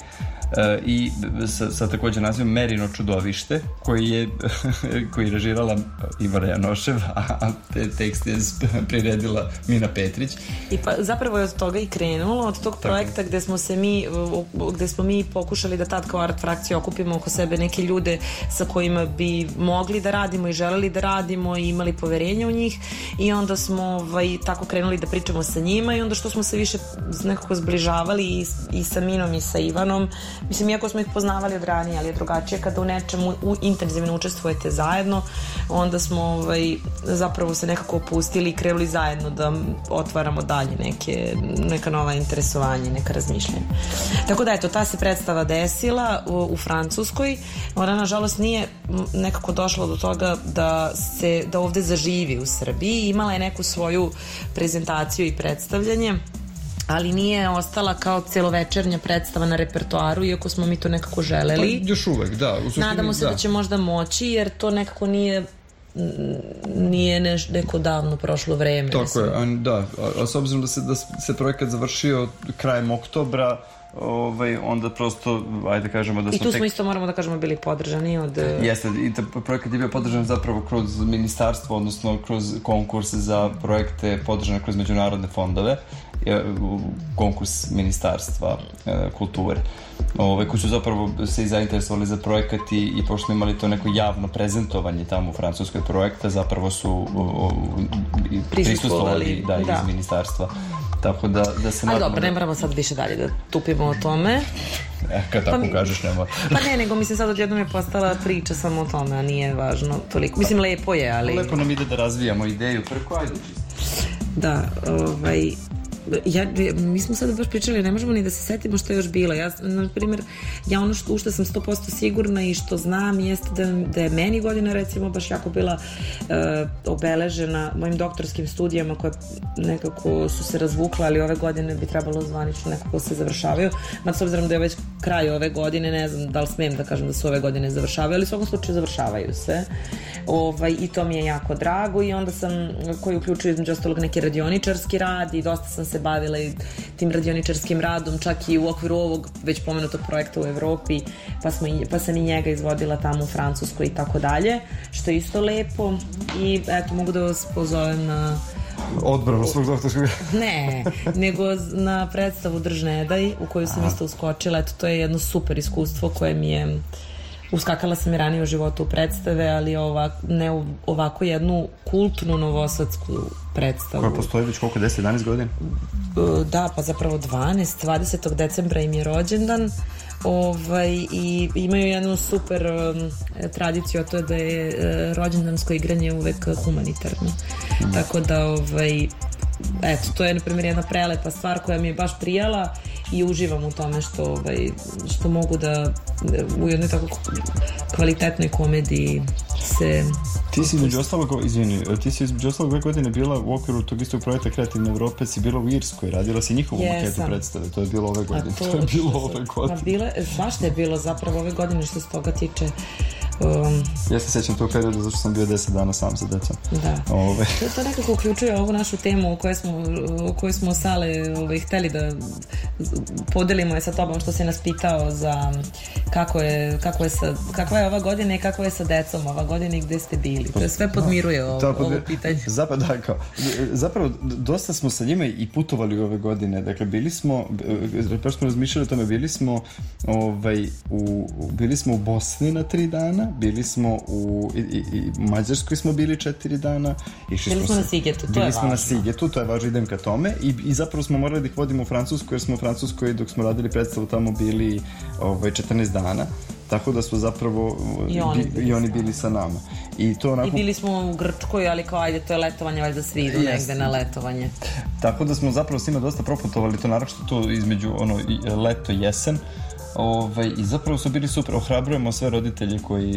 Speaker 7: i sa, sa takođe nazivom Merino čudovište koji je koji je režirala Ivara Janošev a te tekst je priredila Mina Petrić.
Speaker 8: I pa zapravo je od toga i krenulo od tog projekta gde smo se mi gde smo mi pokušali da tad kao art frakcija okupimo oko sebe neke ljude sa kojima bi mogli da radimo i želeli da radimo i imali poverenje u njih. I onda smo ovaj, tako krenuli da pričamo sa njima i onda što smo se više nekako zbližavali i, i sa Minom i sa Ivanom mislim iako smo ih poznavali od ranije ali je drugačije kada u nečemu u, intenzivno učestvujete zajedno onda smo ovaj, zapravo se nekako opustili i krenuli zajedno da otvaramo dalje neke, neka nova interesovanja neka razmišljanja. Tako da eto ta se predstava desila u, u Francuskoj. Ona nažalost nije nekako došla do toga da se da ovde zaživi u Srbiji. Imala je neku svoju prezentaciju i predstavljanje ali nije ostala kao celovečernja predstava na repertoaru, iako smo mi to nekako želeli.
Speaker 7: Pa, još uvek, da. U
Speaker 8: suštini, Nadamo se da. da će možda moći, jer to nekako nije nije neš, neko davno prošlo vreme.
Speaker 7: Tako mislim. je, a, da, a, a s obzirom da se, da se projekat završio krajem oktobra, ovaj, onda prosto, ajde kažemo da smo...
Speaker 8: I tu smo tek... isto, moramo da kažemo, bili podržani od...
Speaker 7: Jeste, i ta projekat je bio podržan zapravo kroz ministarstvo, odnosno kroz konkurse za projekte podržane kroz međunarodne fondove, konkurs ministarstva e, kulture ovaj, koji su zapravo se i zainteresovali za projekat i, i pošto smo imali to neko javno prezentovanje tamo u Francuskoj projekta, zapravo su prisustovali da, da. iz ministarstva. Tako da, da se...
Speaker 8: Ali dobro, ne moramo sad više dalje da tupimo o tome.
Speaker 7: E, kad tako pa, kažeš, nema.
Speaker 8: Pa ne, nego mislim sad odjednom je postala priča samo o tome, a nije važno toliko. Mislim, lepo je, ali...
Speaker 7: Lepo nam ide da razvijamo ideju preko, ajde
Speaker 8: Da, ovaj, ja, mi smo sada baš pričali, ne možemo ni da se setimo što je još bilo. Ja, na primjer, ja ono što, u što sam 100% sigurna i što znam jeste da, da je meni godina recimo baš jako bila uh, obeležena mojim doktorskim studijama koje nekako su se razvukle, ali ove godine bi trebalo zvanično nekako se završavaju. Ma s obzirom da je već kraj ove godine, ne znam da li smem da kažem da su ove godine završavaju, ali u svakom slučaju završavaju se. Ovaj, I to mi je jako drago i onda sam, koji uključuje između ostalog neki radioničarski rad i dosta sam se bavila i tim radioničarskim radom, čak i u okviru ovog već pomenutog projekta u Evropi, pa, smo, pa sam i njega izvodila tamo u Francuskoj i tako dalje, što je isto lepo. I eto mogu da vas pozovem na
Speaker 7: odbranu svog doktorskog
Speaker 8: ne, nego na predstavu Drž ne daj u koju sam Aha. isto uskočila. Eto to je jedno super iskustvo koje mi je uskakala sam i ranije u životu u predstave, ali ovak, ne ovako jednu kultnu novosadsku predstavu.
Speaker 7: Koja postoji već koliko, 10-11 godina?
Speaker 8: Da, pa zapravo 12. 20. decembra im je rođendan ovaj, i imaju jednu super um, tradiciju, a to je da je uh, rođendansko igranje uvek humanitarno. Mm. Tako da, ovaj, eto, to je, na primjer, jedna prelepa stvar koja mi je baš prijala i uživam u tome što, ovaj, što mogu da u jednoj tako kvalitetnoj komediji se...
Speaker 7: Ti si među ostalog, izvini, ti si među ostalog ove godine bila u okviru tog istog projekta Kreativne Evrope, si bila u Irskoj, radila si njihovu yes, maketu predstave, to je bilo ove godine. to, to je bilo ove godine.
Speaker 8: A bile, svašta je bilo zapravo ove godine što se toga tiče Um,
Speaker 7: ja se sećam tog perioda zašto sam bio 10 dana sam sa decom.
Speaker 8: Da. Ove. To, to nekako uključuje ovu našu temu o kojoj smo, o kojoj smo sale ovaj, hteli da podelimo je sa tobom što si nas pitao za kako je, kako je sa, kakva je ova godina i kakva je sa decom ova godina i gde ste bili. To je sve podmiruje ovo, da, ovo pitanje.
Speaker 7: Zapravo, da, kao, zapravo, dosta smo sa njima i putovali ove godine. Dakle, bili smo, pa smo razmišljali o tome, bili smo, ovaj, u, bili smo u Bosni na tri dana, bili smo u i, i, i Mađarskoj smo bili četiri dana.
Speaker 8: Išli bili smo, na Sigetu, to
Speaker 7: je važno. smo na Sigetu, to je važno, idem ka tome i, i zapravo smo morali da ih vodimo u Francusku jer smo u Francuskoj dok smo radili predstavu tamo bili ovaj, 14 dana tako da su zapravo
Speaker 8: i oni,
Speaker 7: bi, i oni bili sa nama. I, to onako...
Speaker 8: I bili smo u Grčkoj, ali kao ajde, to je letovanje, valjda svi idu negde na letovanje.
Speaker 7: Tako da smo zapravo s njima dosta proputovali, to naravno to između ono, leto i jesen, Ovaj, I zapravo su bili super, ohrabrujemo sve roditelje koji,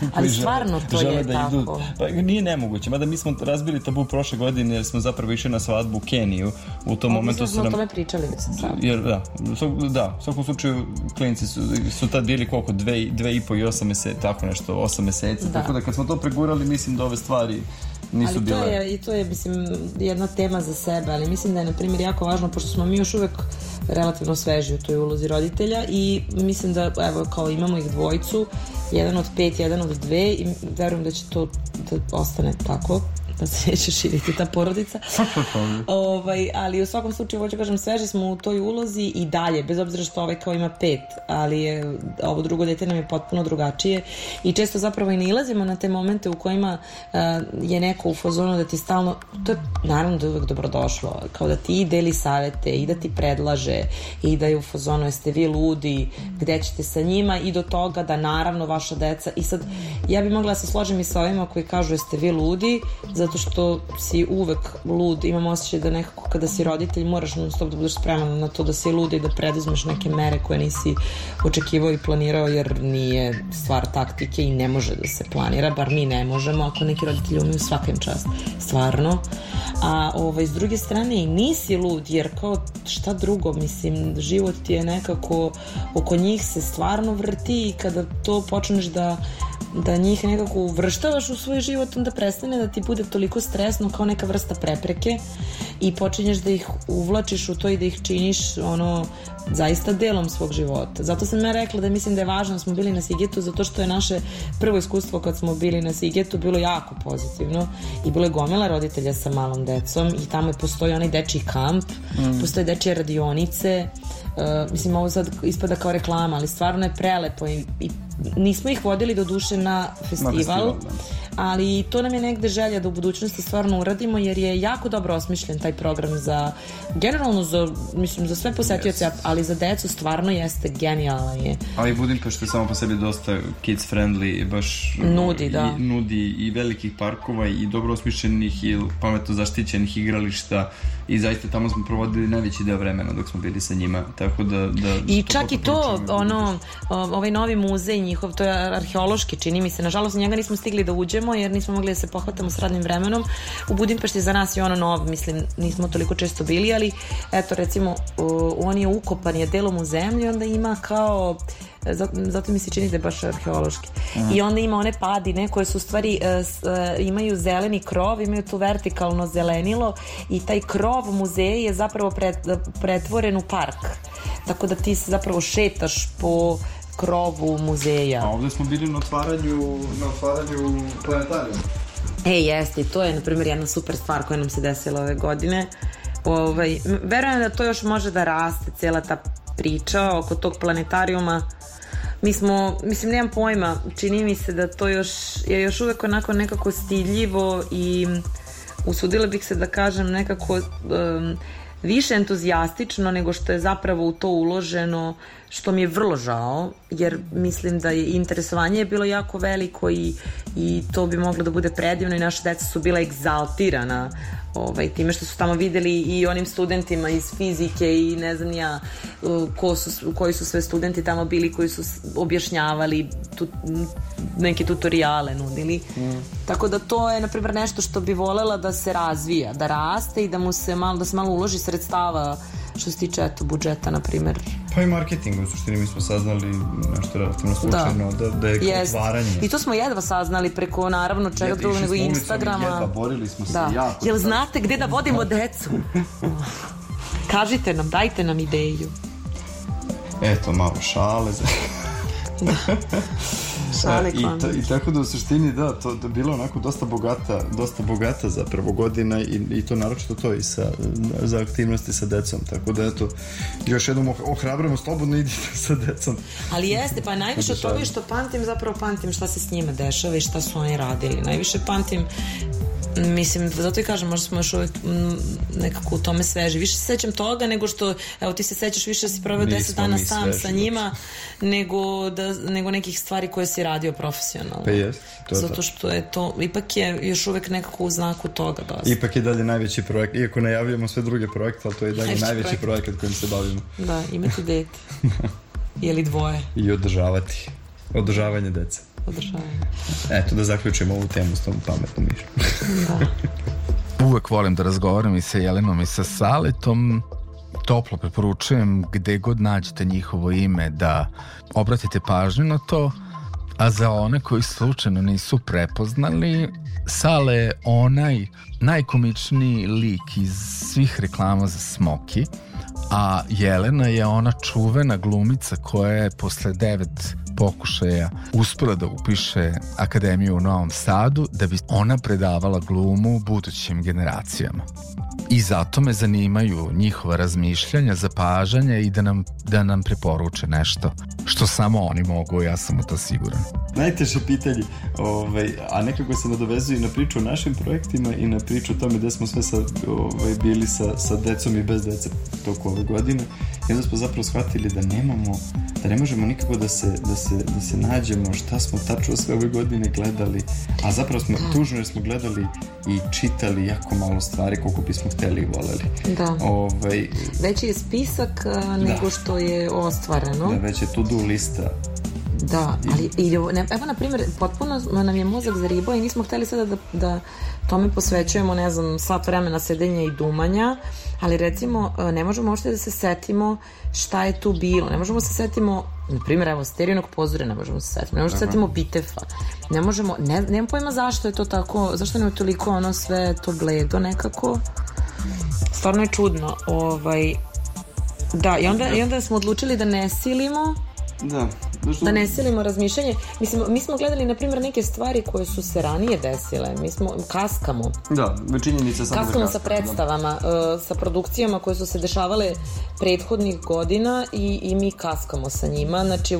Speaker 7: koji
Speaker 8: Ali stvarno
Speaker 7: žele, to žele
Speaker 8: je
Speaker 7: da
Speaker 8: tako.
Speaker 7: idu. Pa nije nemoguće, mada mi smo razbili tabu prošle godine jer smo zapravo išli na svadbu u Keniju. U tom
Speaker 8: o,
Speaker 7: momentu
Speaker 8: su nam... o tome pričali mi se
Speaker 7: Jer, da, da, u svakom slučaju klinici su, su tad bili koliko, dve, dve i po i osam meseci, tako nešto, osam meseci. Da. Tako da kad smo to pregurali, mislim da ove stvari nisu
Speaker 8: ali
Speaker 7: bile...
Speaker 8: to je, i to je, mislim, jedna tema za sebe, ali mislim da je, na primjer, jako važno, pošto smo mi još uvek relativno sveži u toj ulozi roditelja i mislim da, evo, kao imamo ih dvojicu, jedan od pet, jedan od dve i verujem da će to da ostane tako da se neće širiti ta porodica. ovaj, ali u svakom slučaju, hoću kažem, sveži smo u toj ulozi i dalje, bez obzira što ovaj kao ima pet, ali je, ovo drugo dete nam je potpuno drugačije. I često zapravo i nilazimo na te momente u kojima uh, je neko u fazonu da ti stalno, to je naravno da je uvek dobrodošlo, kao da ti deli savete i da ti predlaže i da je u fazonu jeste vi ludi, gde ćete sa njima? I do toga da naravno vaša deca i sad ja bi mogla da se složim i sa ovima koji kažu jeste vi ludi, zato što si uvek lud, imam osjećaj da nekako kada si roditelj moraš non stop da budeš spreman na to da si lud i da preduzmeš neke mere koje nisi očekivao i planirao jer nije stvar taktike i ne može da se planira, bar mi ne možemo ako neki roditelji umiju svakim čast, stvarno. A ovaj, s druge strane i nisi lud jer kao šta drugo mislim život ti je nekako oko njih se stvarno vrti i kada to počneš da da njih nekako uvrštavaš u svoj život, onda prestane da ti bude toliko stresno kao neka vrsta prepreke i počinješ da ih uvlačiš u to i da ih činiš ono zaista delom svog života. Zato sam ja rekla da mislim da je važno da smo bili na Sigetu zato što je naše prvo iskustvo kad smo bili na Sigetu bilo jako pozitivno i bilo je gomila roditelja sa malom decom i tamo je postoji onaj dečiji kamp, mm. postoje dečije radionice, Uh, mislim ovo sad ispada kao reklama, ali stvarno je prelepo i, i nismo ih vodili do duše na festival, na festival da. Ali to nam je negde želja da u budućnosti stvarno uradimo jer je jako dobro osmišljen taj program za generalno za, mislim, za sve posetioce, yes. ali za decu stvarno jeste genijalan je.
Speaker 7: Ali Budimpešta je samo po sebi dosta kids friendly baš
Speaker 8: nudi, da.
Speaker 7: i, nudi i velikih parkova i dobro osmišljenih i pametno zaštićenih igrališta i zaista tamo smo provodili najveći deo vremena dok smo bili sa njima, tako da... da
Speaker 8: I čak i to, ono, ovaj novi muzej njihov, to je arheološki, čini mi se, nažalost njega nismo stigli da uđemo jer nismo mogli da se pohvatamo s radnim vremenom. U Budimpešti za nas je ono nov, mislim, nismo toliko često bili, ali eto recimo on je ukopan je delom u zemlji, onda ima kao zato mi se čini da je baš arheološki. Mm. I onda ima one padine koje su u stvari uh, imaju zeleni krov, imaju tu vertikalno zelenilo i taj krov muzeja je zapravo pret, pretvoren u park. Tako da ti se zapravo šetaš po krovu muzeja.
Speaker 7: A ovde smo bili na otvaranju, na otvaranju planetarijuma.
Speaker 8: E, jeste, to je, na primjer, jedna super stvar koja nam se desila ove godine. Ovaj, verujem da to još može da raste, cela ta priča oko tog planetarijuma mi smo, mislim, nemam pojma, čini mi se da to još, je još uvek onako nekako stidljivo i usudila bih se da kažem nekako um, više entuzijastično nego što je zapravo u to uloženo, što mi je vrlo žao, jer mislim da je interesovanje je bilo jako veliko i, i to bi moglo da bude predivno i naša deca su bila egzaltirana ovaj, time što su tamo videli i onim studentima iz fizike i ne znam ja ko su, koji su sve studenti tamo bili koji su objašnjavali tu, neke tutoriale nudili. Mm. Tako da to je na primjer nešto što bi volela da se razvija, da raste i da mu se malo da se malo uloži sredstava što se tiče eto budžeta na primjer.
Speaker 7: Pa i marketing, u suštini mi smo saznali nešto relativno da. slučajno da, da, da je Jest. otvaranje.
Speaker 8: I to smo jedva saznali preko naravno čega drugog nego Instagrama.
Speaker 7: Jedva, borili smo se da. jako.
Speaker 8: Jel znate gde da vodimo decu? Kažite nam, dajte nam ideju.
Speaker 7: Eto, malo šale.
Speaker 8: da.
Speaker 7: Šale I, ta, I tako da u suštini da, to da bilo onako dosta bogata, dosta bogata zapravo godina i, i to naročito to i sa, za aktivnosti sa decom. Tako da eto, još jednom ohrabramo slobodno idite sa decom.
Speaker 8: Ali jeste, pa najviše od toga što pamtim, zapravo pamtim šta se s njima dešava i šta su oni radili. Najviše pamtim Mislim, zato i kažem, možda smo još uvijek nekako u tome sveži. Više se sećam toga nego što, evo ti se sećaš više da si proveo 10 dana sam sveži, sa njima nego, da, nego nekih stvari koje si radio profesionalno.
Speaker 7: Pa jest.
Speaker 8: To je zato što je to, ipak je još uvek nekako u znaku toga dosta.
Speaker 7: Ipak je dalje najveći projekt, iako najavljamo sve druge projekte, ali to je dalje najveći, najveći projekt. projekat kojim se bavimo.
Speaker 8: Da, imati dete. Ili dvoje.
Speaker 7: I održavati. Održavanje dece
Speaker 8: podržavanje.
Speaker 7: Eto, da zaključimo ovu temu s tom pametnom mišljom.
Speaker 5: da. Uvek volim da razgovaram i sa Jelenom i sa Saletom. Toplo preporučujem gde god nađete njihovo ime da obratite pažnju na to, a za one koji slučajno nisu prepoznali, Sale je onaj najkomičniji lik iz svih reklama za Smoki, a Jelena je ona čuvena glumica koja je posle devet pokušaja uspela da upiše akademiju u Novom Sadu da bi ona predavala glumu budućim generacijama. I zato me zanimaju njihova razmišljanja, zapažanja i da nam, da nam preporuče nešto što samo oni mogu, ja sam u to siguran.
Speaker 7: Najteže pitanje, ovaj, a nekako se nadovezuje i na priču o našim projektima i na priču o tome gde smo sve sa, ovaj, bili sa, sa decom i bez dece toku ove godine. I onda smo zapravo shvatili da nemamo, da ne možemo nikako da se, da se, da se nađemo šta smo tačno sve ove godine gledali, a zapravo smo tužno jer smo gledali i čitali jako malo stvari koliko bismo hteli i voleli.
Speaker 8: Da.
Speaker 7: Ovaj,
Speaker 8: Veći je spisak a, nego što je ostvareno.
Speaker 7: da već je to-do lista
Speaker 8: Da, ali i, evo na primjer, potpuno nam je mozak zaribao i nismo hteli sada da, da tome posvećujemo, ne znam, sat vremena sedenja i dumanja, ali recimo e, ne možemo uopšte da se setimo šta je tu bilo, ne možemo da se setimo na primjer, evo, sterijenog pozore ne možemo da se setimo, ne možemo da se setimo Bitefa, ne možemo, ne, nemam pojma zašto je to tako, zašto nam je toliko ono sve to bledo nekako, stvarno je čudno, ovaj, da, i onda, i onda smo odlučili da ne silimo,
Speaker 7: Da, zašto...
Speaker 8: da ne silimo razmišljanje. Mislim, mi smo gledali, na primjer, neke stvari koje su se ranije desile. Mi smo, kaskamo.
Speaker 7: Da, činjenica samo
Speaker 8: Kaskamo
Speaker 7: da
Speaker 8: sa predstavama, uh, sa produkcijama koje su se dešavale prethodnih godina i, i mi kaskamo sa njima. Znači,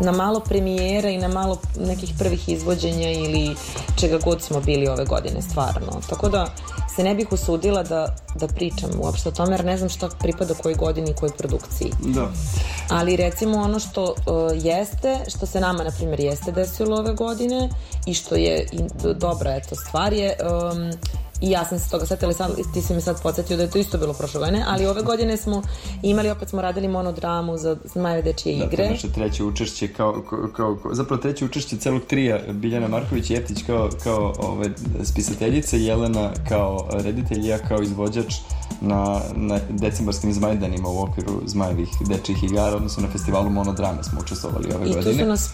Speaker 8: na malo premijera i na malo nekih prvih izvođenja ili čega god smo bili ove godine, stvarno. Tako da se ne bih usudila da, da pričam uopšte o tome, jer ne znam šta pripada kojoj godini i kojoj produkciji.
Speaker 7: Da.
Speaker 8: Ali recimo ono što uh, jeste, što se nama na primjer jeste desilo ove godine i što je i dobra eto stvar je um, i ja sam se toga setila sad, ti si mi sad podsjetio da je to isto bilo prošle godine, ali ove godine smo imali, opet smo radili monodramu za Zmajeve dečije
Speaker 7: Da, to
Speaker 8: igre.
Speaker 7: je naše treće učešće kao, kao, kao, zapravo treće učešće celog trija Biljana Marković i Jeftić kao, kao ove, spisateljice, Jelena kao reditelj, ja kao izvođač na, na decembarskim zmajdanima u okviru Zmajevih dečjih igara, odnosno na festivalu monodrame smo učestvovali ove
Speaker 8: I tu
Speaker 7: godine.
Speaker 8: su nas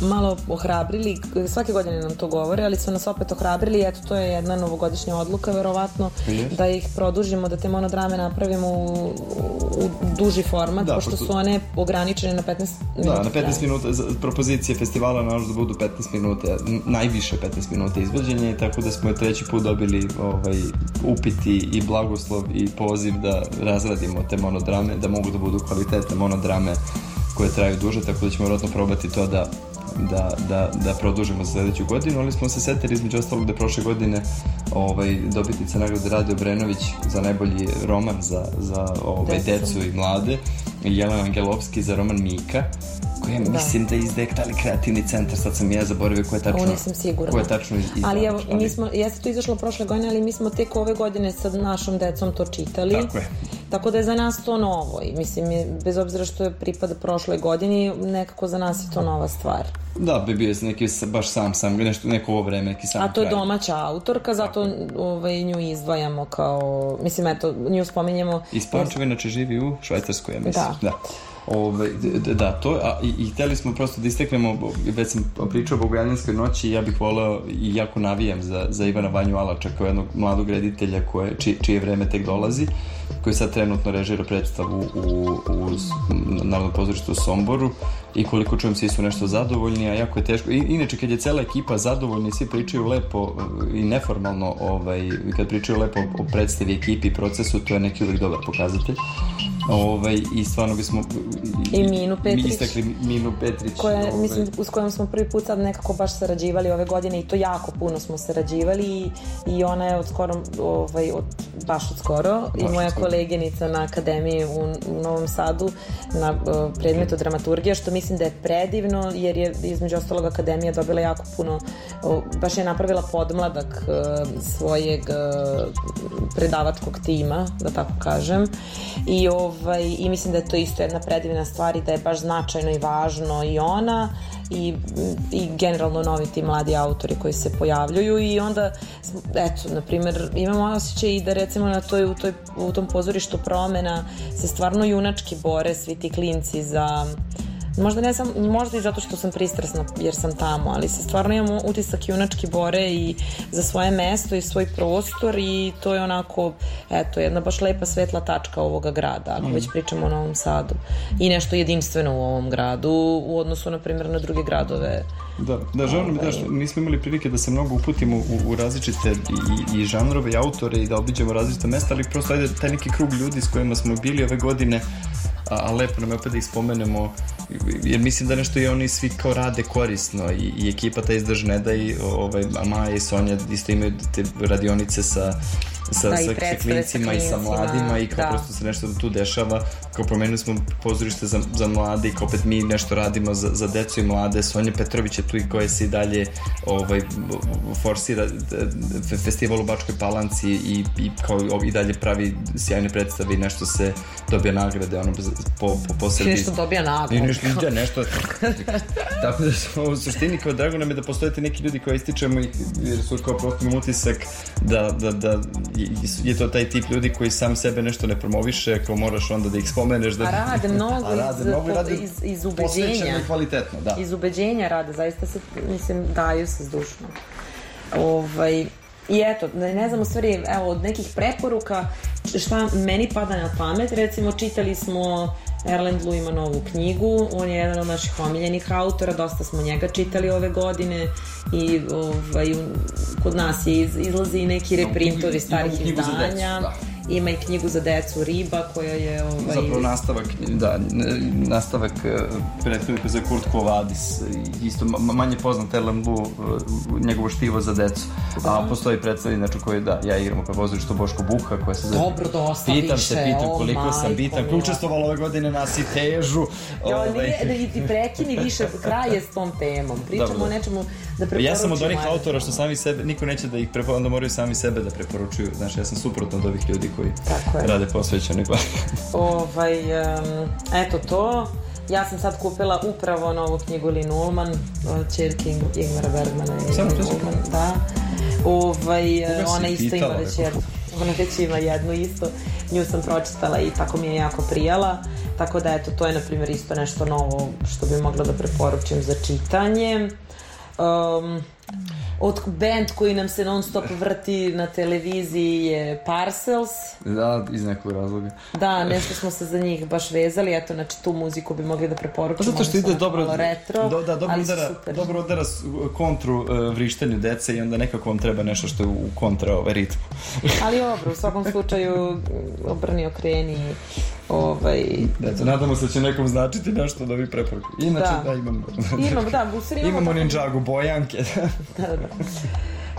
Speaker 8: malo ohrabrili, svake godine nam to govore, ali su nas opet ohrabrili, eto to je jedna novogodišnja odluka verovatno,
Speaker 7: Jest.
Speaker 8: da ih produžimo, da te monodrame napravimo u, u duži format,
Speaker 7: Da,
Speaker 8: pošto
Speaker 7: pošto-
Speaker 8: su one ograničene na 15 minuta.
Speaker 7: Da, na 15 minuta, propozicije festivala naravno da budu 15 minuta, najviše 15 minuta izvođenja, i tako da smo treći put dobili ovaj, upiti i blagoslov i poziv da razradimo te monodrame, da mogu da budu kvalitetne monodrame koje traju duže, tako da ćemo vjerojatno probati to da da, da, da produžimo za sledeću godinu, ali smo se setili između ostalog da prošle godine ovaj, dobitnica nagrade Rade Obrenović za najbolji roman za, za ovaj,
Speaker 8: Decu.
Speaker 7: decu i mlade Jelena Angelovski za roman Mika koja mislim da izdaje taj kreativni centar, sad sam ja zaboravio ko je tačno,
Speaker 8: Ovo nisam sigurna.
Speaker 7: ko je tačno iz, izdavač,
Speaker 8: Ali evo, mi smo, jeste to izašlo prošle godine, ali mi smo tek ove godine sa našom decom to čitali.
Speaker 7: Tako je.
Speaker 8: Tako da je za nas to novo i mislim, bez obzira što je pripada prošloj godini, nekako za nas je to nova stvar.
Speaker 7: Da, bi bio neki baš sam, sam, nešto, neko ovo vreme, neki sam
Speaker 8: A to je
Speaker 7: kraj.
Speaker 8: domaća autorka, zato ovaj, nju izdvajamo kao, mislim, eto, nju spominjemo.
Speaker 7: Iz Pančeva inače živi u Švajcarskoj, ja mislim.
Speaker 8: Da.
Speaker 7: da. Ove, da, to, a, i, i hteli smo prosto da isteknemo, već sam pričao o Bogojanijanskoj noći i ja bih voleo i jako navijam za, za Ivana Vanju Alača kao jednog mladog reditelja koje, či, čije vreme tek dolazi, koji sad trenutno režira predstavu u, u Narodnom pozorištu u Somboru i koliko čujem svi su nešto zadovoljni, a jako je teško. I, inače, kad je cela ekipa zadovoljna i svi pričaju lepo e, i neformalno, ovaj, kad pričaju lepo o predstavi, ekipi i procesu, to je neki uvek dobar pokazatelj. Ovaj, I stvarno bismo
Speaker 8: I Minu Petrić.
Speaker 7: Mi istakli Minu Petrić.
Speaker 8: koja,
Speaker 7: ovaj,
Speaker 8: mislim, s kojom smo prvi put sad nekako baš sarađivali ove godine i to jako puno smo sarađivali i, i ona je od skoro, ovaj, od, baš od skoro i
Speaker 7: Baš
Speaker 8: moja
Speaker 7: od skoro.
Speaker 8: Koleginica na akademiji u, u Novom Sadu na uh, predmetu dramaturgija što mislim da je predivno jer je između ostalog akademija dobila jako puno o, baš je napravila podmladak uh, svojeg uh, predavačkog tima da tako kažem. I, ovaj, i mislim da je to isto jedna predivna stvar i da je baš značajno i važno i ona i, i generalno novi ti mladi autori koji se pojavljuju i onda eto, na primjer imamo osjećaj i da recimo na toj, u, toj, u tom pozorištu promena se stvarno junački bore svi ti klinci za Možda ne sam, možda i zato što sam pristrasna jer sam tamo, ali se stvarno imamo utisak junački bore i za svoje mesto i svoj prostor i to je onako, eto, jedna baš lepa svetla tačka ovoga grada, ako mm. već pričamo o Novom Sadu. I nešto jedinstveno u ovom gradu u odnosu, na primjer, na druge gradove
Speaker 7: Da, da žao nam da što nismo imali prilike da se mnogo uputimo u, u različite i, i žanrove i autore i da obiđemo različite mesta, ali prosto ajde taj neki krug ljudi s kojima smo bili ove godine a, a lepo nam je opet da ih spomenemo jer mislim da nešto i oni svi kao rade korisno i, i ekipa ta izdrž ne da i ovaj, Maja i Sonja isto imaju te radionice sa sa, da, sa, sa klincima i sa mladima i kao da. prosto se nešto tu dešava. Kao promenili smo pozorište za, za mlade i kao opet mi nešto radimo za, za decu i mlade. Sonja Petrović je tu i koja se i dalje ovaj, forsira festival u Bačkoj Palanci i, i kao i dalje pravi sjajne predstave i nešto se dobija nagrade ono, po, po, po Srbiji
Speaker 8: nešto dobija nagrade.
Speaker 7: Nešto, da, nešto tako da smo u suštini kao drago nam je da postojete neki ljudi koji ističemo i, jer su kao prosto imam utisak da, da, da je to taj tip ljudi koji sam sebe nešto ne promoviše, kao moraš onda da ih spomeneš. Da...
Speaker 8: A rade mnogo, A rade iz, mnogo rade iz, iz ubeđenja.
Speaker 7: kvalitetno, da.
Speaker 8: Iz ubeđenja rade, zaista se, mislim, daju se zdušno. Ovaj, I eto, ne znam u stvari, evo, od nekih preporuka, šta meni pada na pamet, recimo čitali smo Erland Lu ima novu knjigu, on je jedan od naših omiljenih autora, dosta smo njega čitali ove godine i ovaj, kod nas je iz, izlazi neki reprintovi starih izdanja. Da ima i knjigu za decu Riba koja je ovaj...
Speaker 7: zapravo nastavak da, nastavak e, prethodnika za Kurt Kovadis isto manje poznat Erland Lu njegovo štivo za decu. Da. a postoji predstav inače koji da ja igram u pozorištu Boško Buha koja se
Speaker 8: zove dobro dosta
Speaker 7: pitam
Speaker 8: više
Speaker 7: se pitam koliko oh, sam bitan učestvovalo ove godine na Sitežu?
Speaker 8: Jo, ovaj... nije, da ti prekini više kraje s tom temom. Pričamo dobro. o nečemu da preporučimo
Speaker 7: ja sam od onih autora što sami sebe niko neće da ih preporučuju onda moraju sami sebe da preporučuju. Znači ja sam suprotno od ovih ljudi koji Tako je. rade posvećene
Speaker 8: ovaj, um, eto to. Ja sam sad kupila upravo novu knjigu Lynn Ullman, čerke Ingmara Bergmana.
Speaker 7: Samo to sam
Speaker 8: Da. Ovaj, ona isto ima već jednu. Ona već ima jednu isto. Nju sam pročitala i tako mi je jako prijala. Tako da, eto, to je, na primjer, isto nešto novo što bi mogla da preporučim za čitanje. Um, od band koji nam se non stop vrti na televiziji je Parcels.
Speaker 7: Da, iz nekog razloga.
Speaker 8: Da, nešto smo se za njih baš vezali, eto, znači tu muziku bi mogli da preporučimo.
Speaker 7: Zato što ide dobro, retro, do, da, dobro udara, dobro udara kontru uh, vrištenju dece i onda nekako vam treba nešto što je u kontra ovaj ritmu.
Speaker 8: ali dobro, u svakom slučaju obrni okreni Ovaj...
Speaker 7: Eto, nadamo se da će nekom značiti nešto da vi preporuku. Inače, da, da imamo...
Speaker 8: imamo, da, stvari
Speaker 7: imamo... Imamo Ninjago bojanke.
Speaker 8: da, da.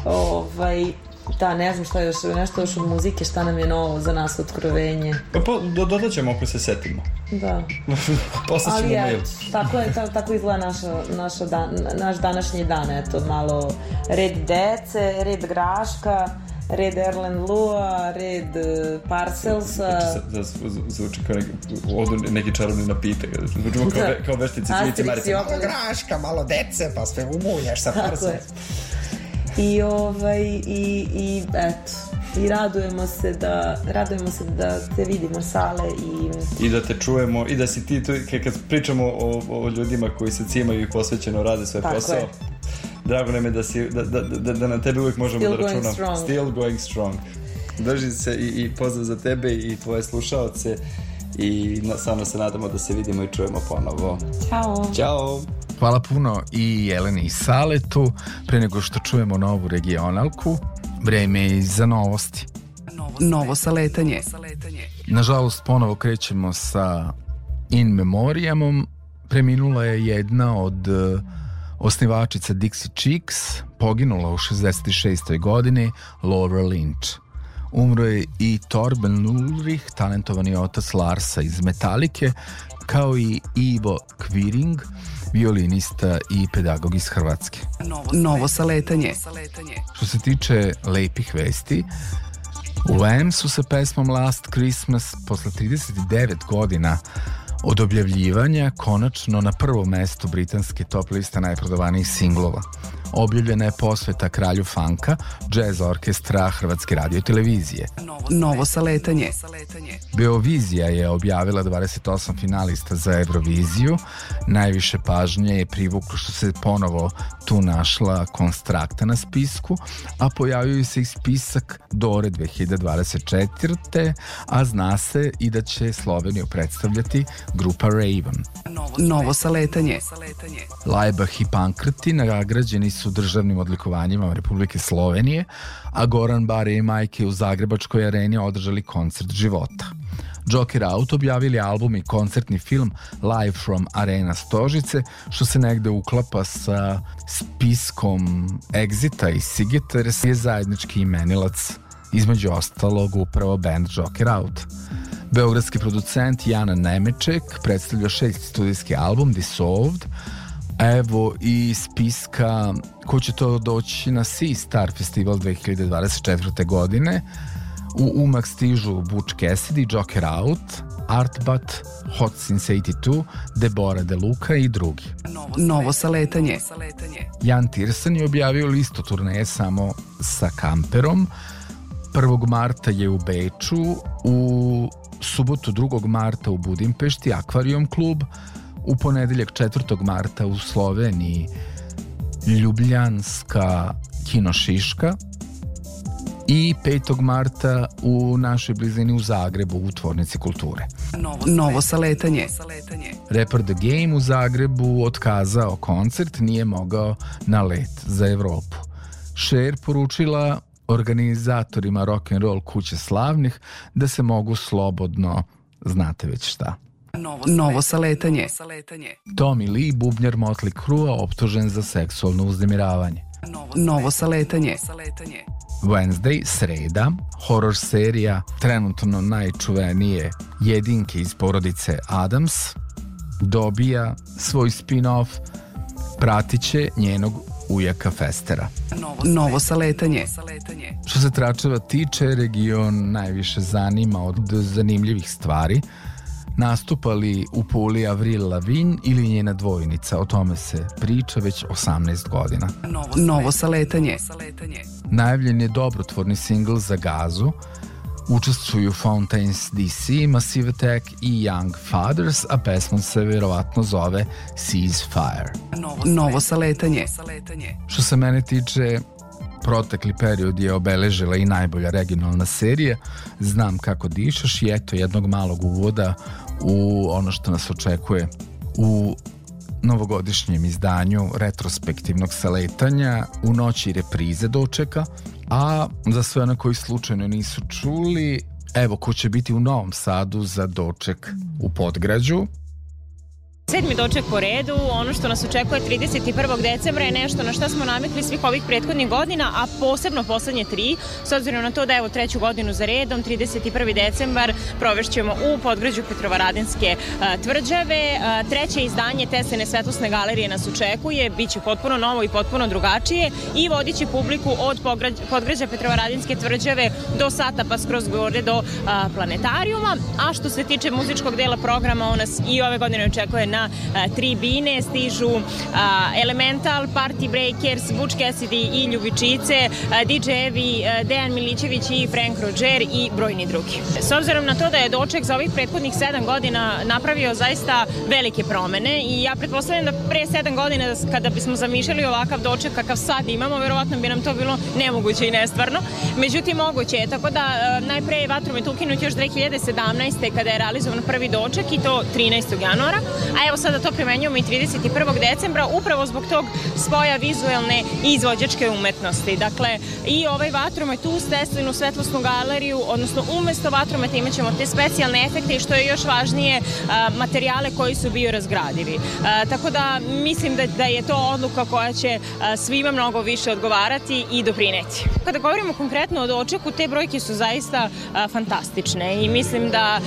Speaker 8: Ovaj, da, ne znam šta je još, nešto još od muzike, šta nam je novo za nas otkrovenje.
Speaker 7: Pa po, do, dodat ćemo ako se setimo.
Speaker 8: Da.
Speaker 7: Poslaćemo Ali mail.
Speaker 8: tako, je, tako, tako izgleda naša, naša dan, naš današnji dan, eto, malo red dece, red graška, red Erlen Lua, red uh, Parcelsa.
Speaker 7: Da, zvuči kao neki, odu neki čarobni napitak. Zvučimo kao, da. kao veštici cvici marice. Malo graška, malo dece, pa sve umuljaš sa Parcelsa.
Speaker 8: I ovaj, i, i eto, i radujemo se da radujemo se da te vidimo sale i
Speaker 7: i da te čujemo i da si ti tu kad pričamo o, o ljudima koji se cimaju i posvećeno rade svoj Tako posao je drago nam je da, si, da, da, da, da na tebe uvijek možemo
Speaker 8: Still
Speaker 7: da računamo.
Speaker 8: Strong.
Speaker 7: Still going strong. Drži se i, i pozdrav za tebe i tvoje slušaoce i na, samo se nadamo da se vidimo i čujemo ponovo.
Speaker 8: Ćao.
Speaker 7: Ćao.
Speaker 5: Hvala puno i Jeleni i Saletu. Pre nego što čujemo novu regionalku, vreme je za novosti.
Speaker 3: Novo saletanje.
Speaker 5: Nažalost, ponovo krećemo sa In Memoriamom. Preminula je jedna od uh, Osnivačica Dixie Chicks poginula u 66. godini Laura Lynch. Umro je i Torben Ulrich, talentovani otac Larsa iz Metalike, kao i Ivo Kviring, violinista i pedagog iz Hrvatske.
Speaker 3: Novo saletanje.
Speaker 5: Što se tiče lepih vesti, u Wham su sa pesmom Last Christmas posle 39 godina od objavljivanja konačno na prvom mestu britanske top liste najprodovanijih singlova. objavljena je posveta kralju fanka, džez orkestra Hrvatske radio i televizije.
Speaker 3: Novo saletanje.
Speaker 5: Beovizija je objavila 28 finalista za Euroviziju. Najviše pažnje je privuklo što se ponovo tu našla Konstrakta na spisku, a pojavio se i spisak Dore 2024. a zna se i da će Sloveniju predstavljati grupa Raven.
Speaker 3: Novo saletanje.
Speaker 5: Lajbah i Pankrti nagrađeni su državnim odlikovanjima Republike Slovenije, a Goran Bare i Majke u Zagrebačkoj areni održali koncert života. Joker Out objavili album i koncertni film Live from Arena Stožice, što se negde uklapa sa spiskom Exita i Sigeta, jer je zajednički imenilac između ostalog upravo band Joker Out. Beogradski producent Jana Nemeček predstavlja šest studijski album Dissolved, Evo i spiska ko će to doći na Sea Star Festival 2024. godine. U umak stižu Butch Cassidy, Joker Out, Artbat, Hot Since 82, Deborah De Luca i drugi.
Speaker 3: Novo saletanje.
Speaker 5: Jan Tirsan je objavio listu turneje samo sa kamperom. 1. marta je u Beču, u subotu 2. marta u Budimpešti Akvarijom klub, u ponedeljak 4. marta u Sloveniji Ljubljanska kinošiška i 5. marta u našoj blizini u Zagrebu u Tvornici kulture.
Speaker 3: Novo saletanje.
Speaker 5: Rapper The Game u Zagrebu otkazao koncert, nije mogao na let za Evropu. Cher poručila organizatorima rock and roll kuće slavnih da se mogu slobodno, znate već šta.
Speaker 3: Novo saletanje.
Speaker 5: Tommy Lee, bubnjar Motley Crue, optužen za seksualno uznemiravanje.
Speaker 3: Novo saletanje.
Speaker 5: Wednesday, sreda, horror serija trenutno najčuvenije jedinke iz porodice Adams, dobija svoj spin-off, pratiće njenog ujaka Festera.
Speaker 3: Novo saletanje.
Speaker 5: Što se tračeva tiče, region najviše zanima od zanimljivih stvari, nastupali u Puli Avril Lavigne ili njena dvojnica. O tome se priča već 18 godina.
Speaker 3: Novo saletanje.
Speaker 5: Najavljen je dobrotvorni singl za gazu, Učestvuju Fountains DC, Massive Attack i Young Fathers, a pesma se verovatno zove Ceasefire.
Speaker 3: Novo saletanje.
Speaker 5: Što se mene tiče, protekli period je obeležila i najbolja regionalna serija Znam kako dišaš i eto jednog malog uvoda u ono što nas očekuje u novogodišnjem izdanju retrospektivnog saletanja u noći reprize dočeka, a za sve one koji slučajno nisu čuli, evo ko će biti u Novom Sadu za doček u Podgrađu,
Speaker 10: Sedmi doček po redu, ono što nas očekuje 31. decembra je nešto na šta smo namikli svih ovih prethodnih godina, a posebno poslednje tri, s obzirom na to da evo treću godinu za redom, 31. decembar provešćemo u podgrađu Petrovaradinske tvrđave. treće izdanje Tesene svetlosne galerije nas očekuje, bit će potpuno novo i potpuno drugačije i vodit će publiku od podgrađa Petrovaradinske tvrđave do sata pa skroz gore do planetarijuma, a što se tiče muzičkog dela programa, on nas i ove godine očekuje na na tribine stižu Elemental, Party Breakers, Butch Cassidy i Ljubičice, DJ-evi Dejan Milićević i Frank Roger i brojni drugi. S obzirom na to da je doček za ovih prethodnih sedam godina napravio zaista velike promene i ja pretpostavljam da pre sedam godina kada bismo zamišljali ovakav doček kakav sad imamo, verovatno bi nam to bilo nemoguće i nestvarno. Međutim, moguće je, tako da najpre je vatromet ukinut još 2017. kada je realizovan prvi doček i to 13. januara, a evo sada to primenjujemo i 31. decembra upravo zbog tog spoja vizuelne i izvođačke umetnosti. Dakle, i ovaj vatromet uz Teslinu svetlosnu galeriju, odnosno umesto vatrometa imat ćemo te specijalne efekte i što je još važnije, materijale koji su bio razgradivi. Tako da mislim da, da je to odluka koja će svima mnogo više odgovarati i doprineti. Kada govorimo konkretno o dočeku, te brojke su zaista fantastične i mislim da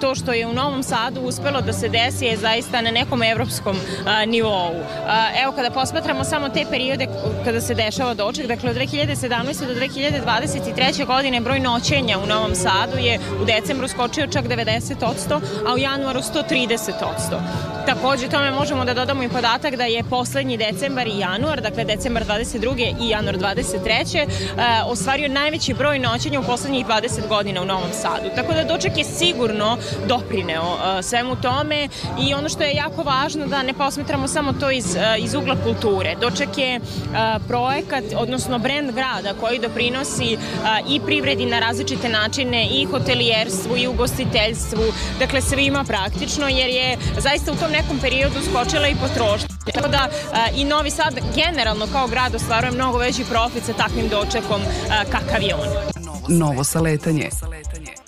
Speaker 10: to što je u Novom Sadu uspelo da se desi je zaista zaista na nekom evropskom a, nivou. A, evo, kada posmatramo samo te periode kada se dešava doček, dakle od 2017. do 2023. godine broj noćenja u Novom Sadu je u decembru skočio čak 90%, a u januaru 130%. Takođe tome možemo da dodamo i podatak da je poslednji decembar i januar, dakle decembar 22. i januar 23. Uh, ostvario najveći broj noćenja u poslednjih 20 godina u Novom Sadu. Tako da doček je sigurno doprineo uh, svemu tome i ono što je jako važno da ne posmetramo samo to iz, uh, iz ugla kulture. Doček je projekat, odnosno brend grada koji doprinosi i privredi na različite načine i hotelijerstvu i ugostiteljstvu, dakle svima praktično jer je zaista u tom nekom periodu skočila i potrošnja. Tako da i Novi Sad generalno kao grad ostvaruje mnogo veći profit sa takvim dočekom kakav je on.
Speaker 3: Novo saletanje.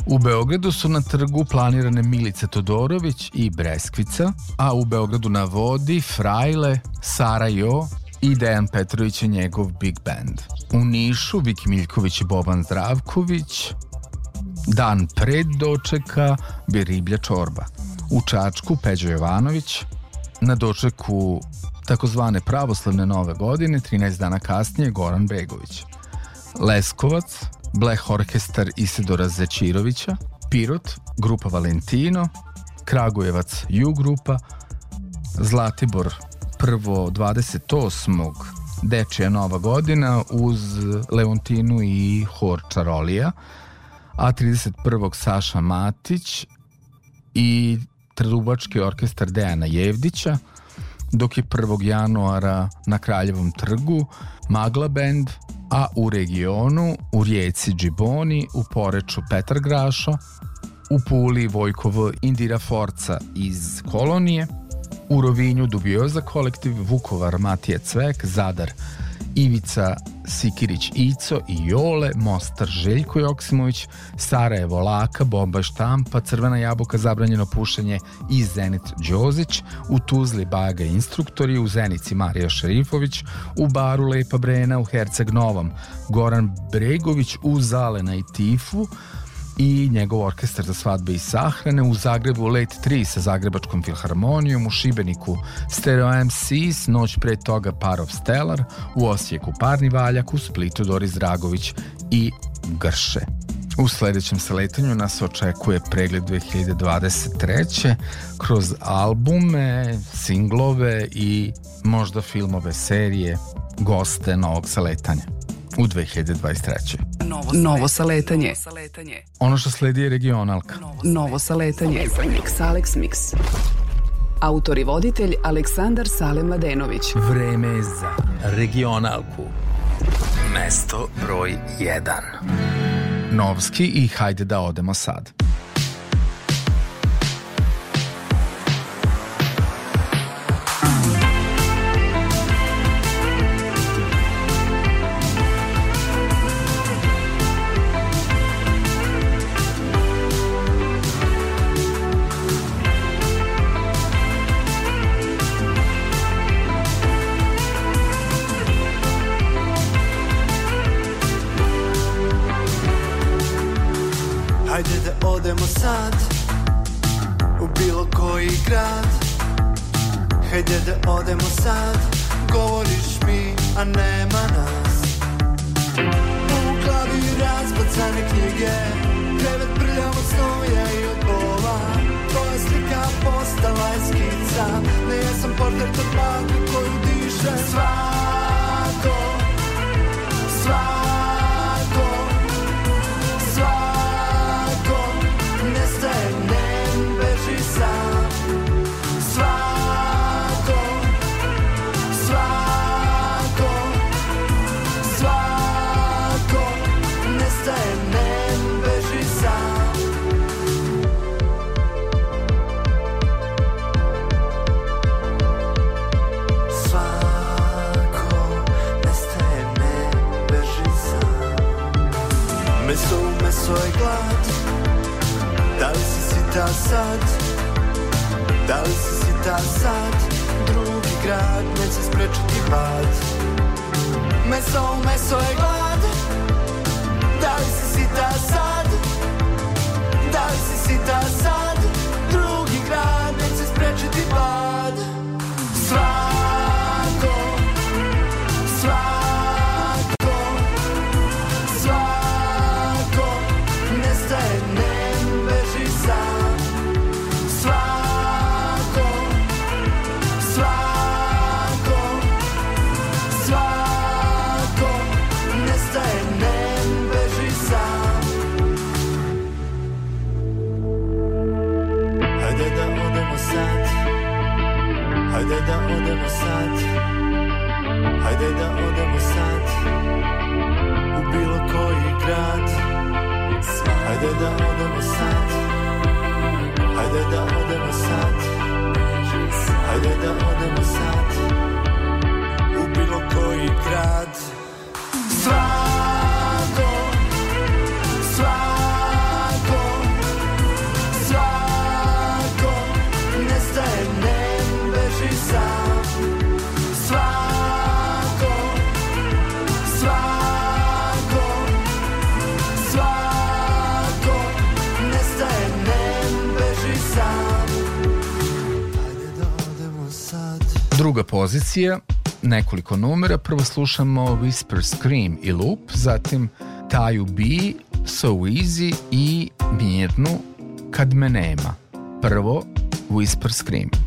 Speaker 5: U Beogradu su na trgu planirane Milica Todorović i Breskvica, a u Beogradu na vodi Frajle, Sara Jo i Dejan Petrović je njegov big band. U Nišu Viki Miljković i Boban Zdravković, dan pred dočeka bi riblja čorba. U Čačku Peđo Jovanović, na dočeku takozvane pravoslavne nove godine, 13 dana kasnije Goran Begović. Leskovac, Bleh Orkestar Isidora Zečirovića, Pirot, grupa Valentino, Kragujevac U grupa, Zlatibor prvo 28. Dečija nova godina uz Leontinu i Hor Čarolija, a 31. Saša Matić i Trubački orkestar Dejana Jevdića, dok je 1. januara na Kraljevom trgu Magla Band, a u regionu u Rijeci Džiboni, u Poreču Petar Grašo, u Puli Vojkov Indira Forca iz Kolonije, u Rovinju Dubioza kolektiv Vukovar Matije Cvek, Zadar Ivica Sikirić Ico i Jole, Mostar Željko Joksimović, Sarajevo Laka, Bomba Štampa, Crvena jabuka, Zabranjeno pušenje i Zenit Đozić, u Tuzli Baga instruktori, u Zenici Marija Šerifović, u Baru Lepa Brena, u Herceg Novom, Goran Bregović, u Zalena i Tifu, i njegov orkestar za svadbe i sahrane u Zagrebu Late 3 sa Zagrebačkom filharmonijom, u Šibeniku Stereo MCs, noć pre toga Par of Stellar, u Osijeku Parni Valjak, u Splitu Doris Dragović i Grše. U sledećem saletanju nas očekuje pregled 2023. kroz albume, singlove i možda filmove serije goste novog saletanja u 2023.
Speaker 3: Novo, Novo saletanje.
Speaker 5: Ono što sledi je regionalka.
Speaker 3: Novo saletanje. Mix Alex Mix. Autor i voditelj Aleksandar Sale Mladenović.
Speaker 5: Vreme za regionalku. Mesto broj 1. Novski i hajde da odemo sad.
Speaker 11: Odemo sad U bilo koji grad. Hajde da odemo sad. Govoriš mi, a nema nas. U glavi razbacane knjige. Krevet prljavo snoja i od bola Tvoja slika postala je skica. Ne ja sam portret od magli koju diše Svako. Svako sad? Da li si sita sad? Drugi grad neće sprečiti pad. Meso meso je glad. Da li si sita sad? Da li si sita sad? Drugi grad neće sprečiti pad
Speaker 12: kompozicija, nekoliko numera. Prvo slušamo Whisper Scream i Loop, zatim Taju B, So Easy i Mirnu Kad me nema. Prvo Whisper Scream.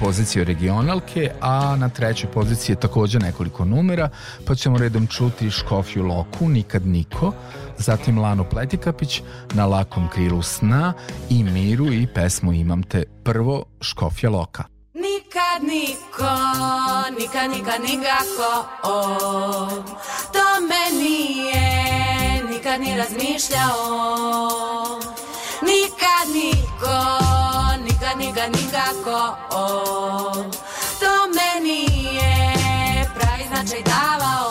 Speaker 5: Poziciju regionalke, a na trećoj poziciji je takođe nekoliko numera, pa ćemo redom čuti Škofju Loku, Nikad Niko, zatim Lanu Pletikapić, Na lakom krilu sna i Miru i pesmu Imam te prvo Škofja Loka.
Speaker 13: Nikad niko, nikad, nikad, nikako o tome nije nikad ni razmišljao Nikad niko, nikad, nikako. O tome nije pravi značaj davao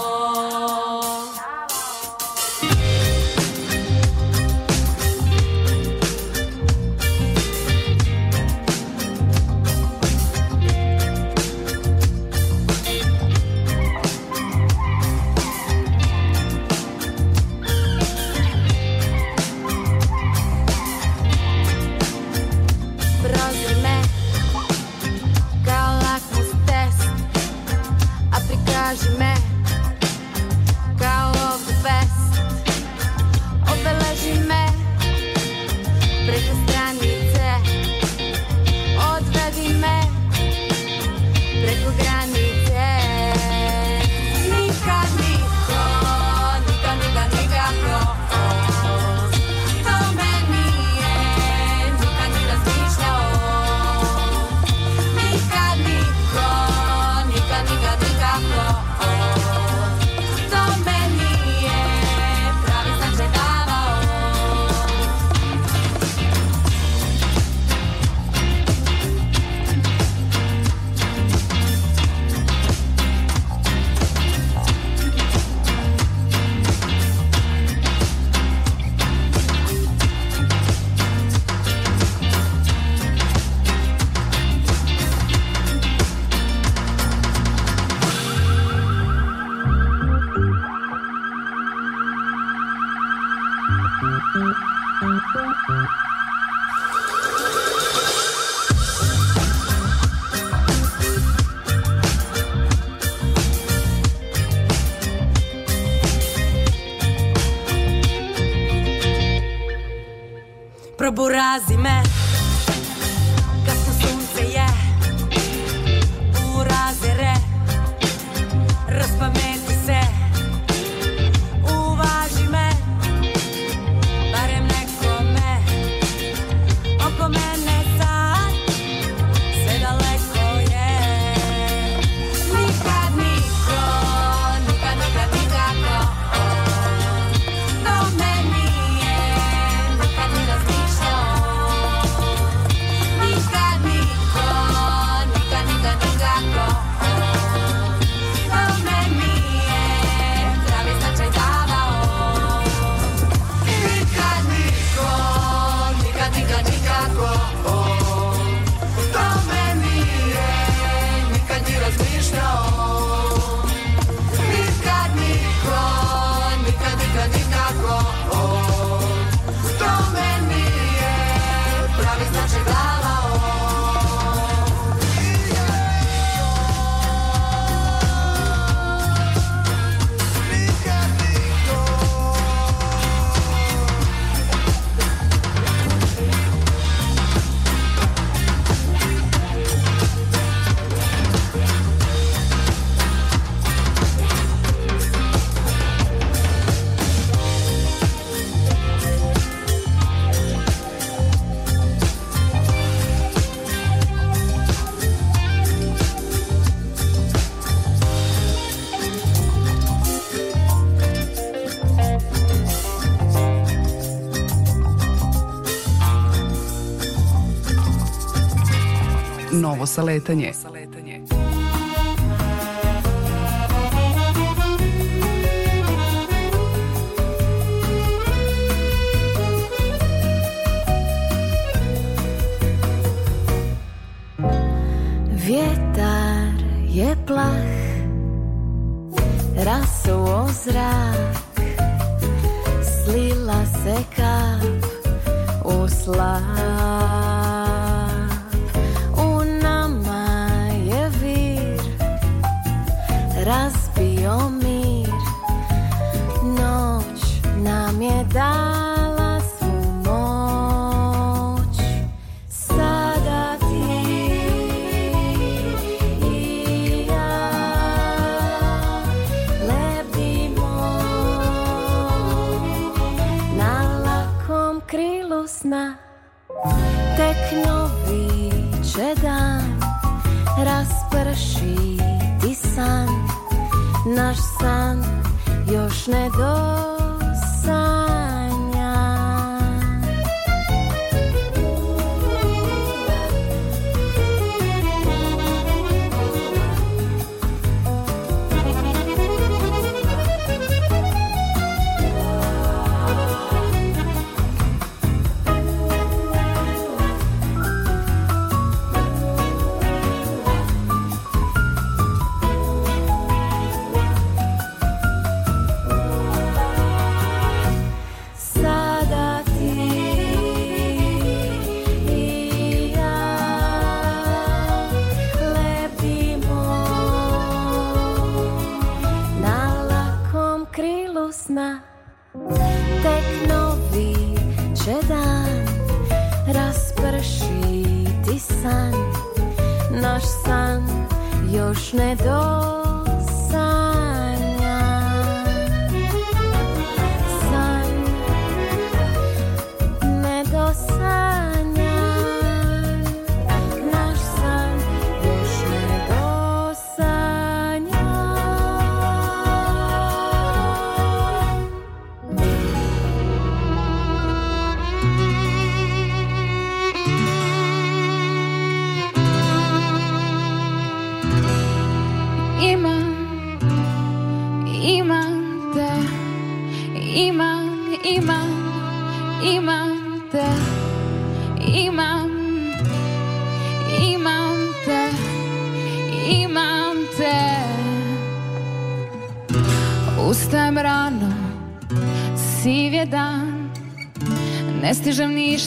Speaker 3: Novo saletanje.
Speaker 13: Vjetar je plah Rasuo zrak Slila se kap U slap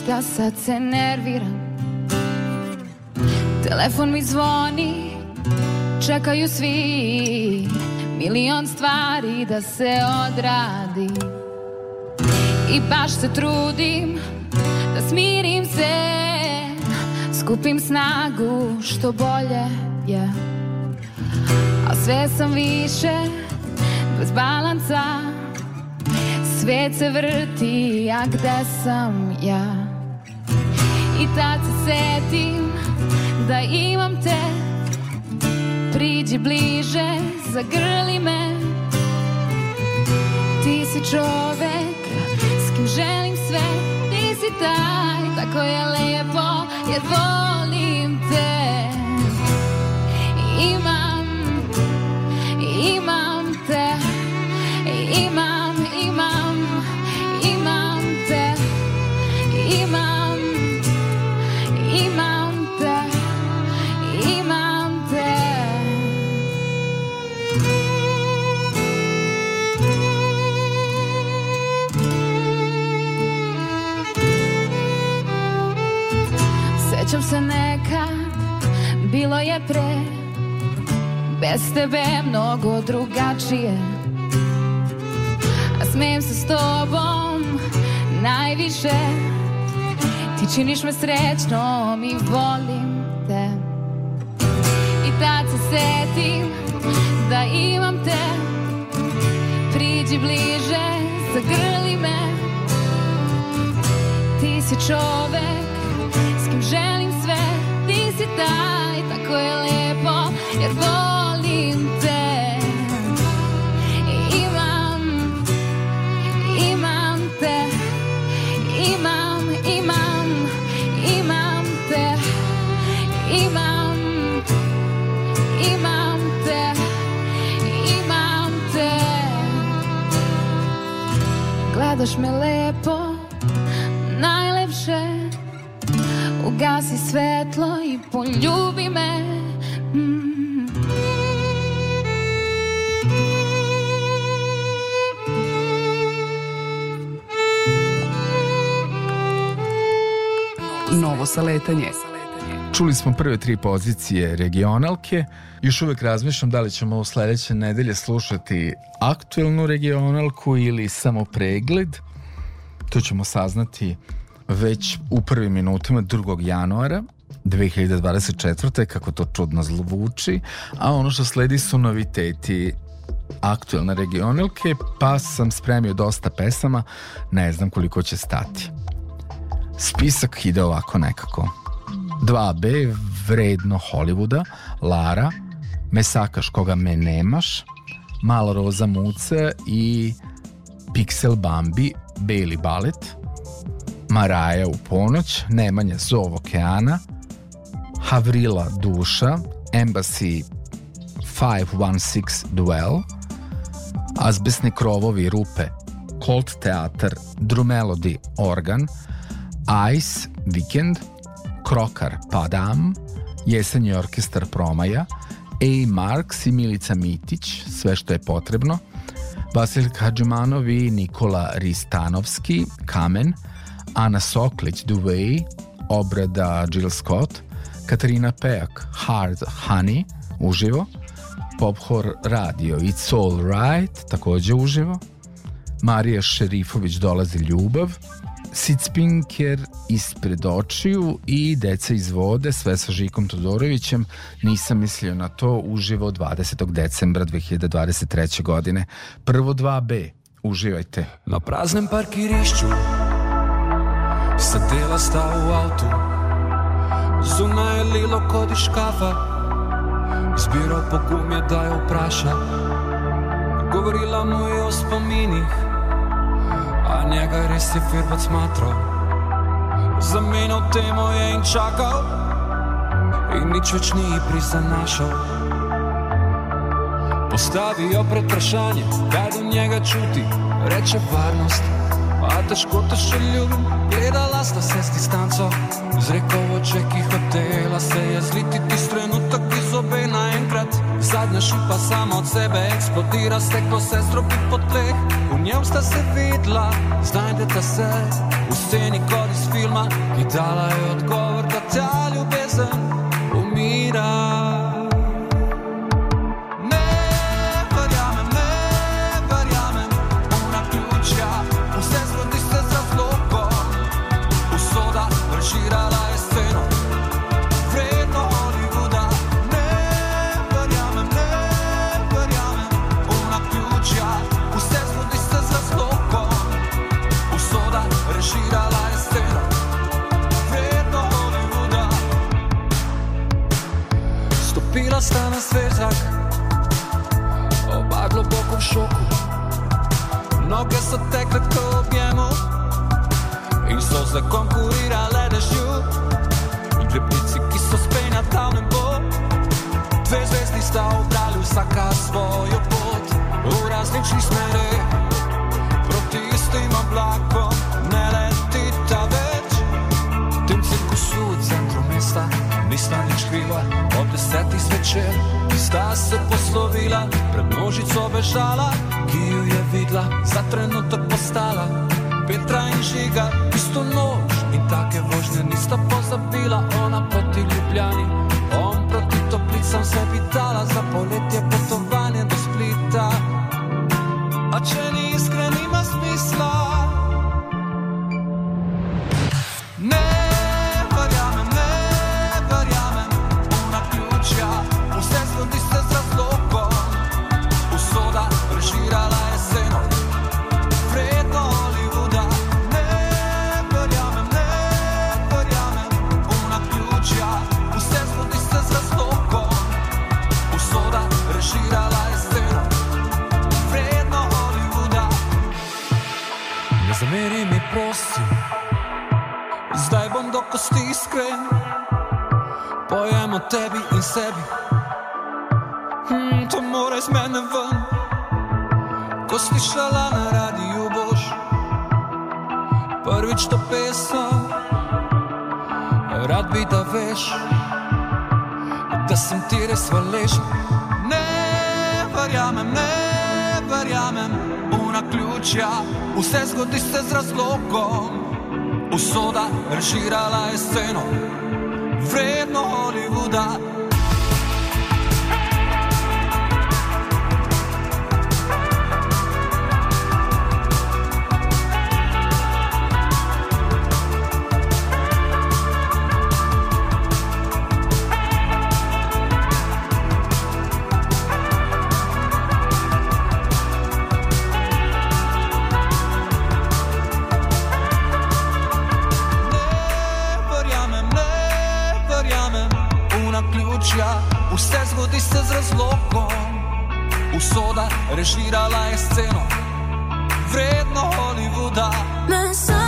Speaker 14: ništa, sad se nerviram. Telefon mi zvoni, čekaju svi. Milion stvari da se odradi. I baš se trudim da smirim se. Skupim snagu što bolje je. A sve sam više bez balansa. Svet se vrti a gde sam ja i tad se setim da imam te. Priđi bliže, zagrli me. Ti si čovek s kim želim sve. Ti si taj, tako je lepo jer volim pre. Bez tebe mnogo drugačije. A smijem se s tobom najviše. Ti činiš me srećnom i volim te. I tad se setim da imam te. Priđi bliže, zagrli me. Ti si čovek s kim želim Gledaš me lepo, najlepše Ugasi svetlo i poljubi me mm.
Speaker 3: Novo saletanje.
Speaker 5: Čuli smo prve tri pozicije regionalke. Još uvek razmišljam da li ćemo u sledeće nedelje slušati aktuelnu regionalku ili samo pregled. To ćemo saznati već u prvim minutima 2. januara 2024. kako to čudno zvuči, a ono što sledi su noviteti aktuelne regionalke, pa sam spremio dosta pesama, ne znam koliko će stati. Spisak ide ovako nekako. 2B, vredno Hollywooda, Lara, Mesakaš koga me nemaš, Mala roza muce i Pixel Bambi, Beli balet, Maraja u ponoć, Nemanja zov okeana, Havrila duša, Embassy 516 Duel, Azbesni krovovi rupe, Colt teatar, Drumelody organ, Ice Weekend, Krokar Padam, Jesenji orkestar Promaja, A. Marks i Milica Mitić, sve što je potrebno, Vasil Hadžumanov i Nikola Ristanovski, Kamen, Ana Soklić, The Way, obrada Jill Scott, Katarina Pejak, Hard Honey, uživo, Pophor Radio, It's All Right, takođe uživo, Marija Šerifović dolazi ljubav, Sitspinker ispred očiju i Deca iz vode, sve sa Žikom Todorovićem, nisam mislio na to, uživo 20. decembra 2023. godine. Prvo 2B, uživajte.
Speaker 15: Na praznem parkirišču Sedela sta v avtu Zunaj je lilo kot iz škafa Zbiral pogum je, da jo vpraša Govorila mu je o spominih A njega res je firbac smatral Zamenjal temo je in čakal. In nič več ni prizanašal Postavijo pred vprašanje, kaj do njega čuti. Reče varnost, a težko te še ljubim. Gledala sta se s distanco Zreko v oče, ki hotela se je zliti Tis trenutek Zadnja šipa sama od sebe eksplodira Steklo se stropi po tleh. V njem sta se videla, znajdeta se V sceni kot iz filma. Ki dala je odgovor, da ta ljubezen umira Usoda režirala je sceno, močja, vse zgodi se z razlogom. Usoda reširala je sceno, vredno Hollywooda.
Speaker 16: Mesa.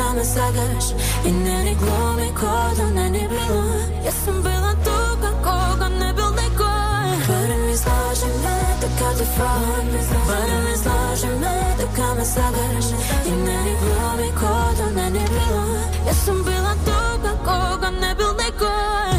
Speaker 16: Kad me sagaš. I ne ni glumi ko da ne ni bilo. Ja sam bila tu kako ga ne bil nikoj Barem izloži me da kad ti falam Barem izloži me da kad me sagaš. I ne ni glumi ko da ne ni bilo. Ja sam bila tu kako ga ne bil nikoj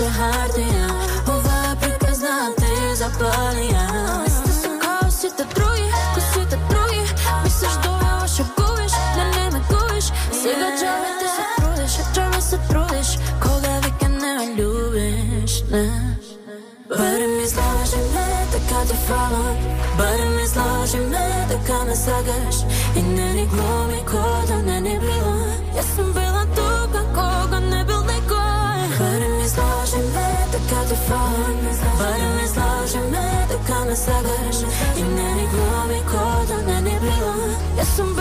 Speaker 16: парче хартија Ова е приказна ти запалија Сте сум као сите други, ко сите други Мислиш да ще губиш, не, не ме губиш Сега джаве ти се трудиш, а джаве се трудиш Кога веќе не ме любиш, не Барем изложи ме, така ти фалам Барем изложи ме, така ме сагаш И не ни глуми ко да не ни било Јас сум била тука, кога така ти фалам Барем изложи ме, така ме сагаш И не ни глуми ко да не ни било Јас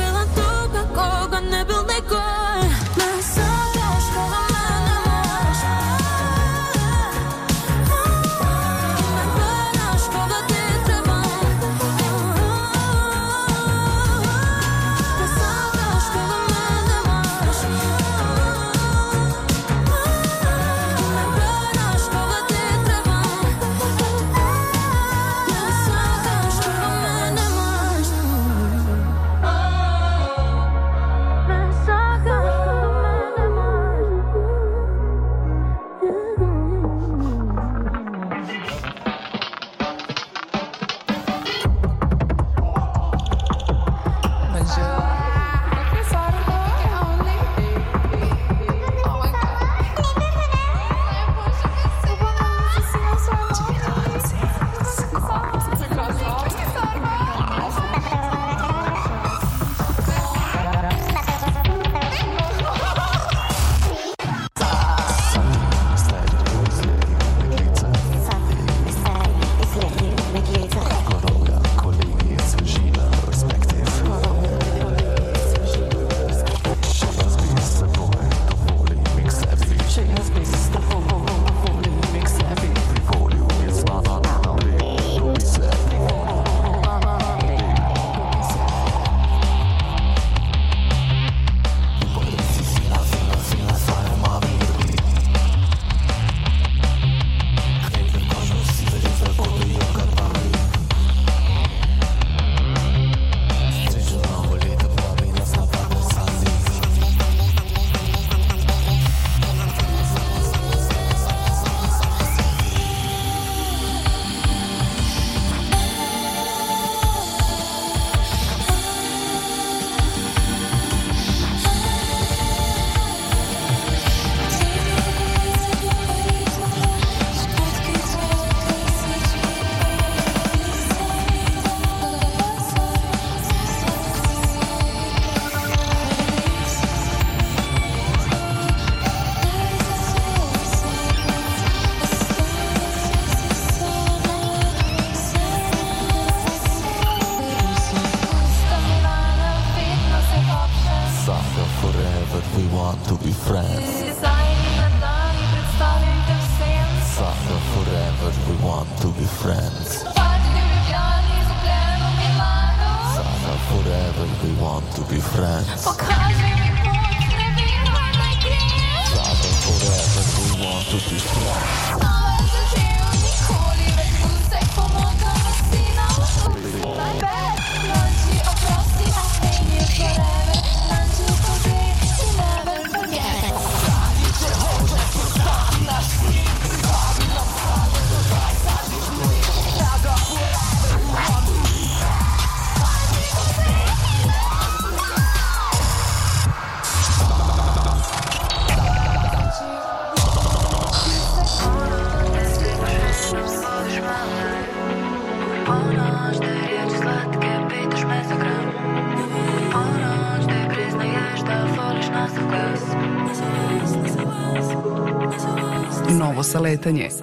Speaker 16: Novo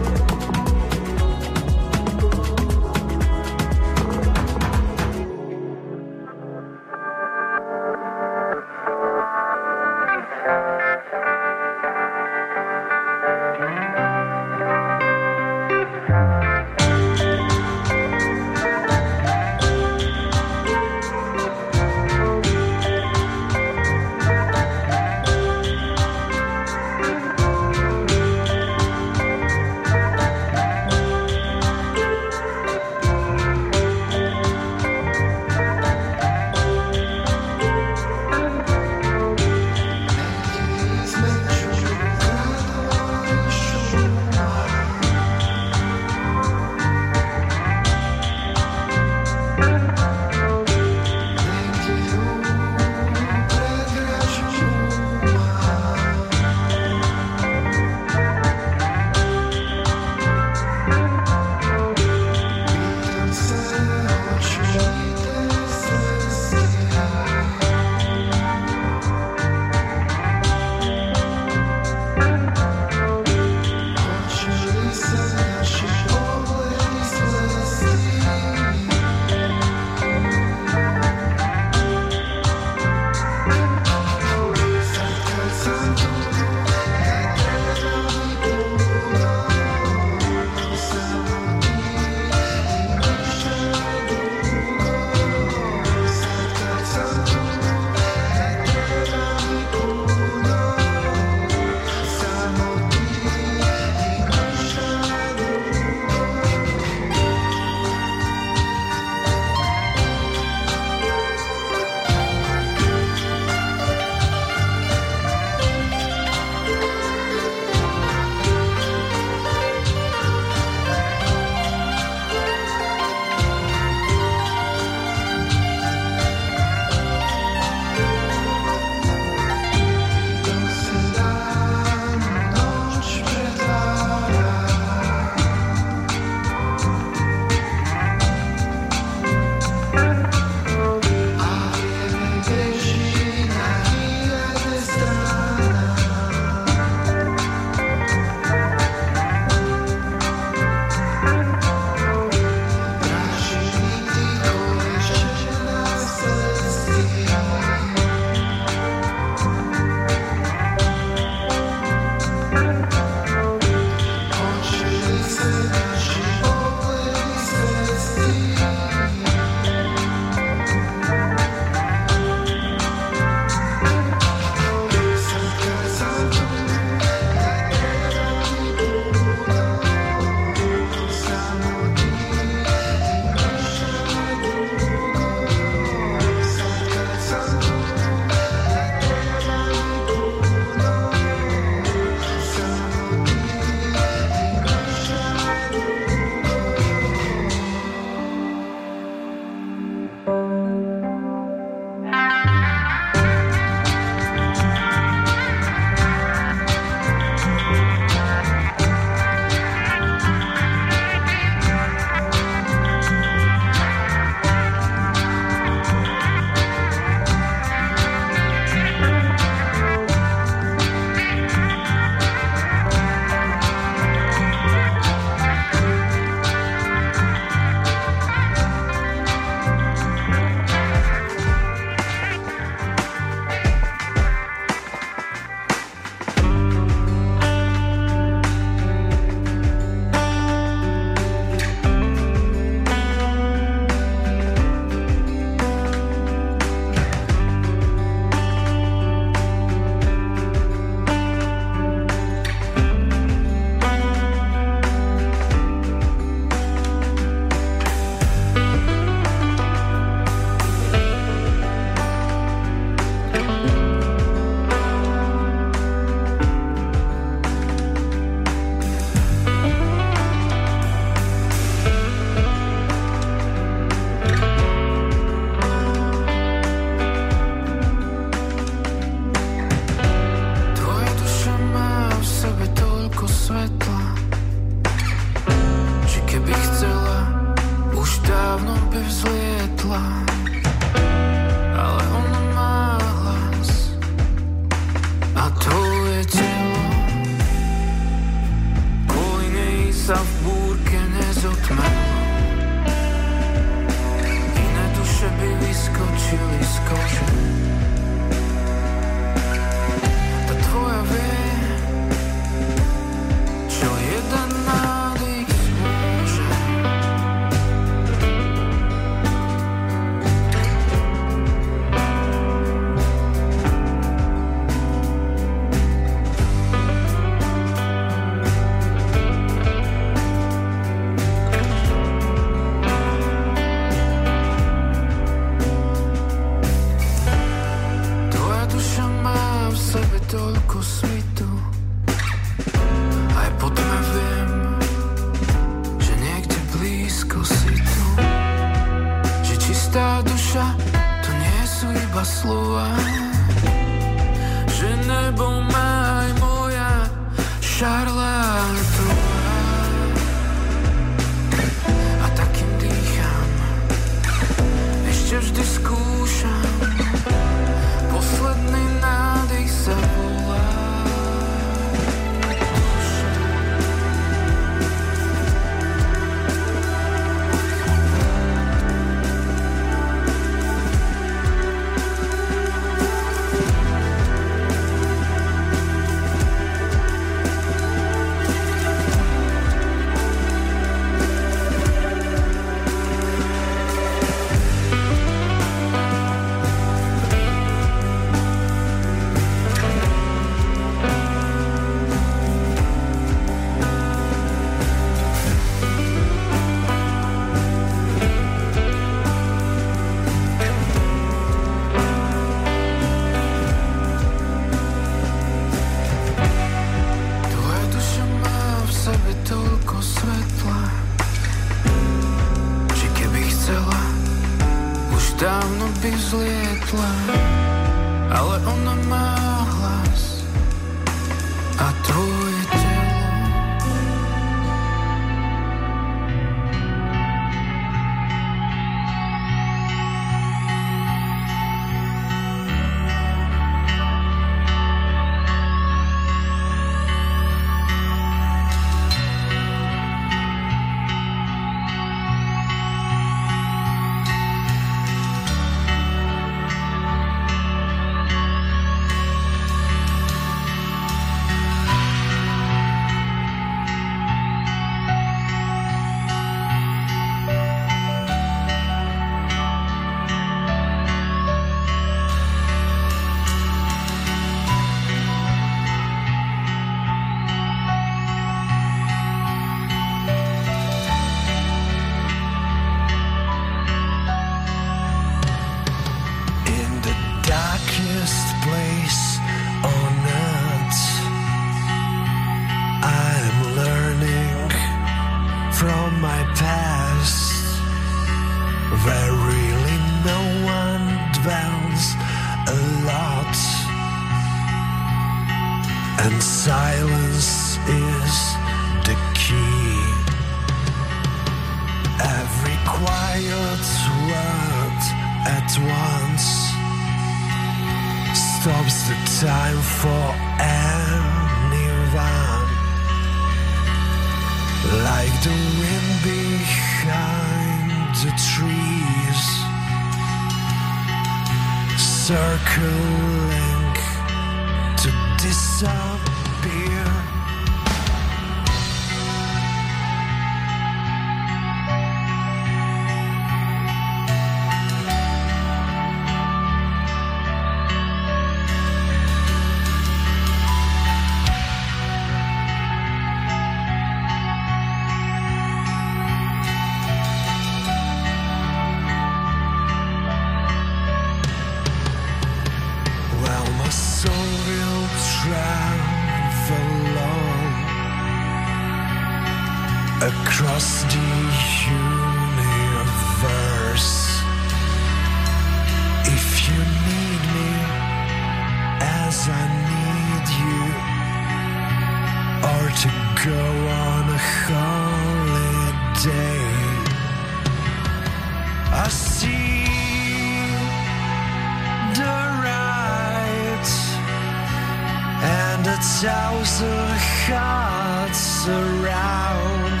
Speaker 11: thousand hearts around.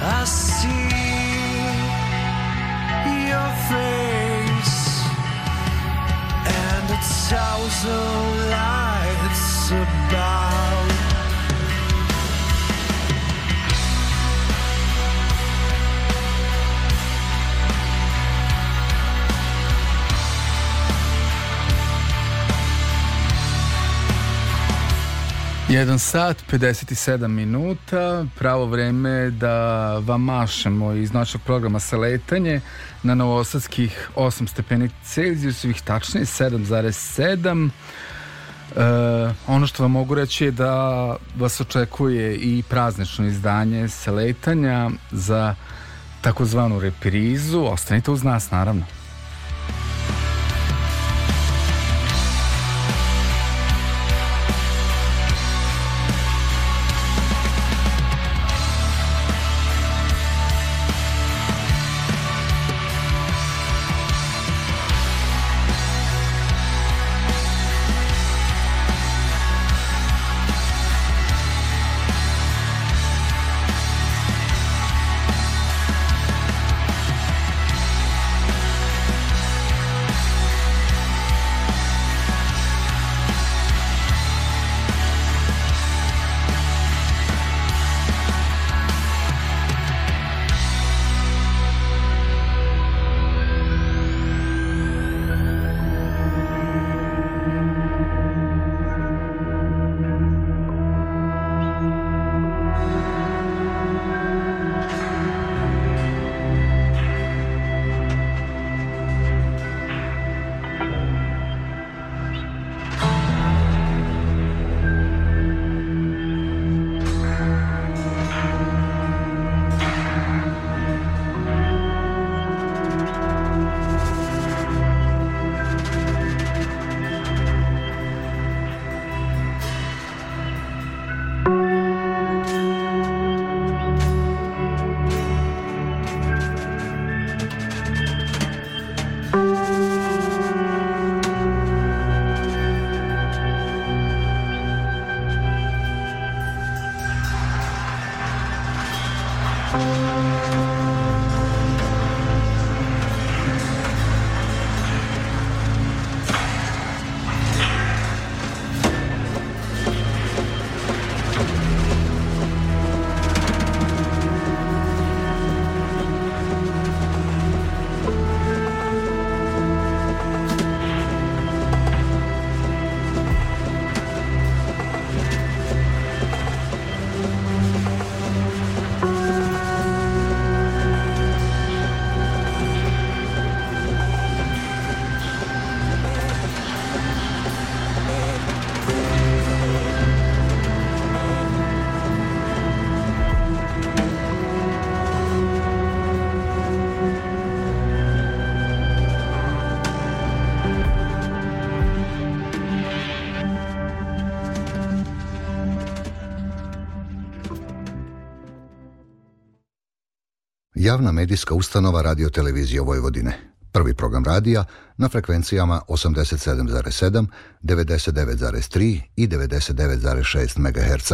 Speaker 11: I see your face and a thousand lights above.
Speaker 5: 1 sat 57 minuta, pravo vreme da vam mašemo iz našeg programa sa letanje na novosadskih 8 stepeni Celzijusovih, tačnije 7,7. Uh, e, ono što vam mogu reći je da vas očekuje i praznično izdanje sa letanja za takozvanu reprizu. Ostanite uz nas, naravno.
Speaker 17: Javna medijska ustanova Radio Televizije Vojvodine. Prvi program radija na frekvencijama 87,7, 99,3 i 99,6 MHz.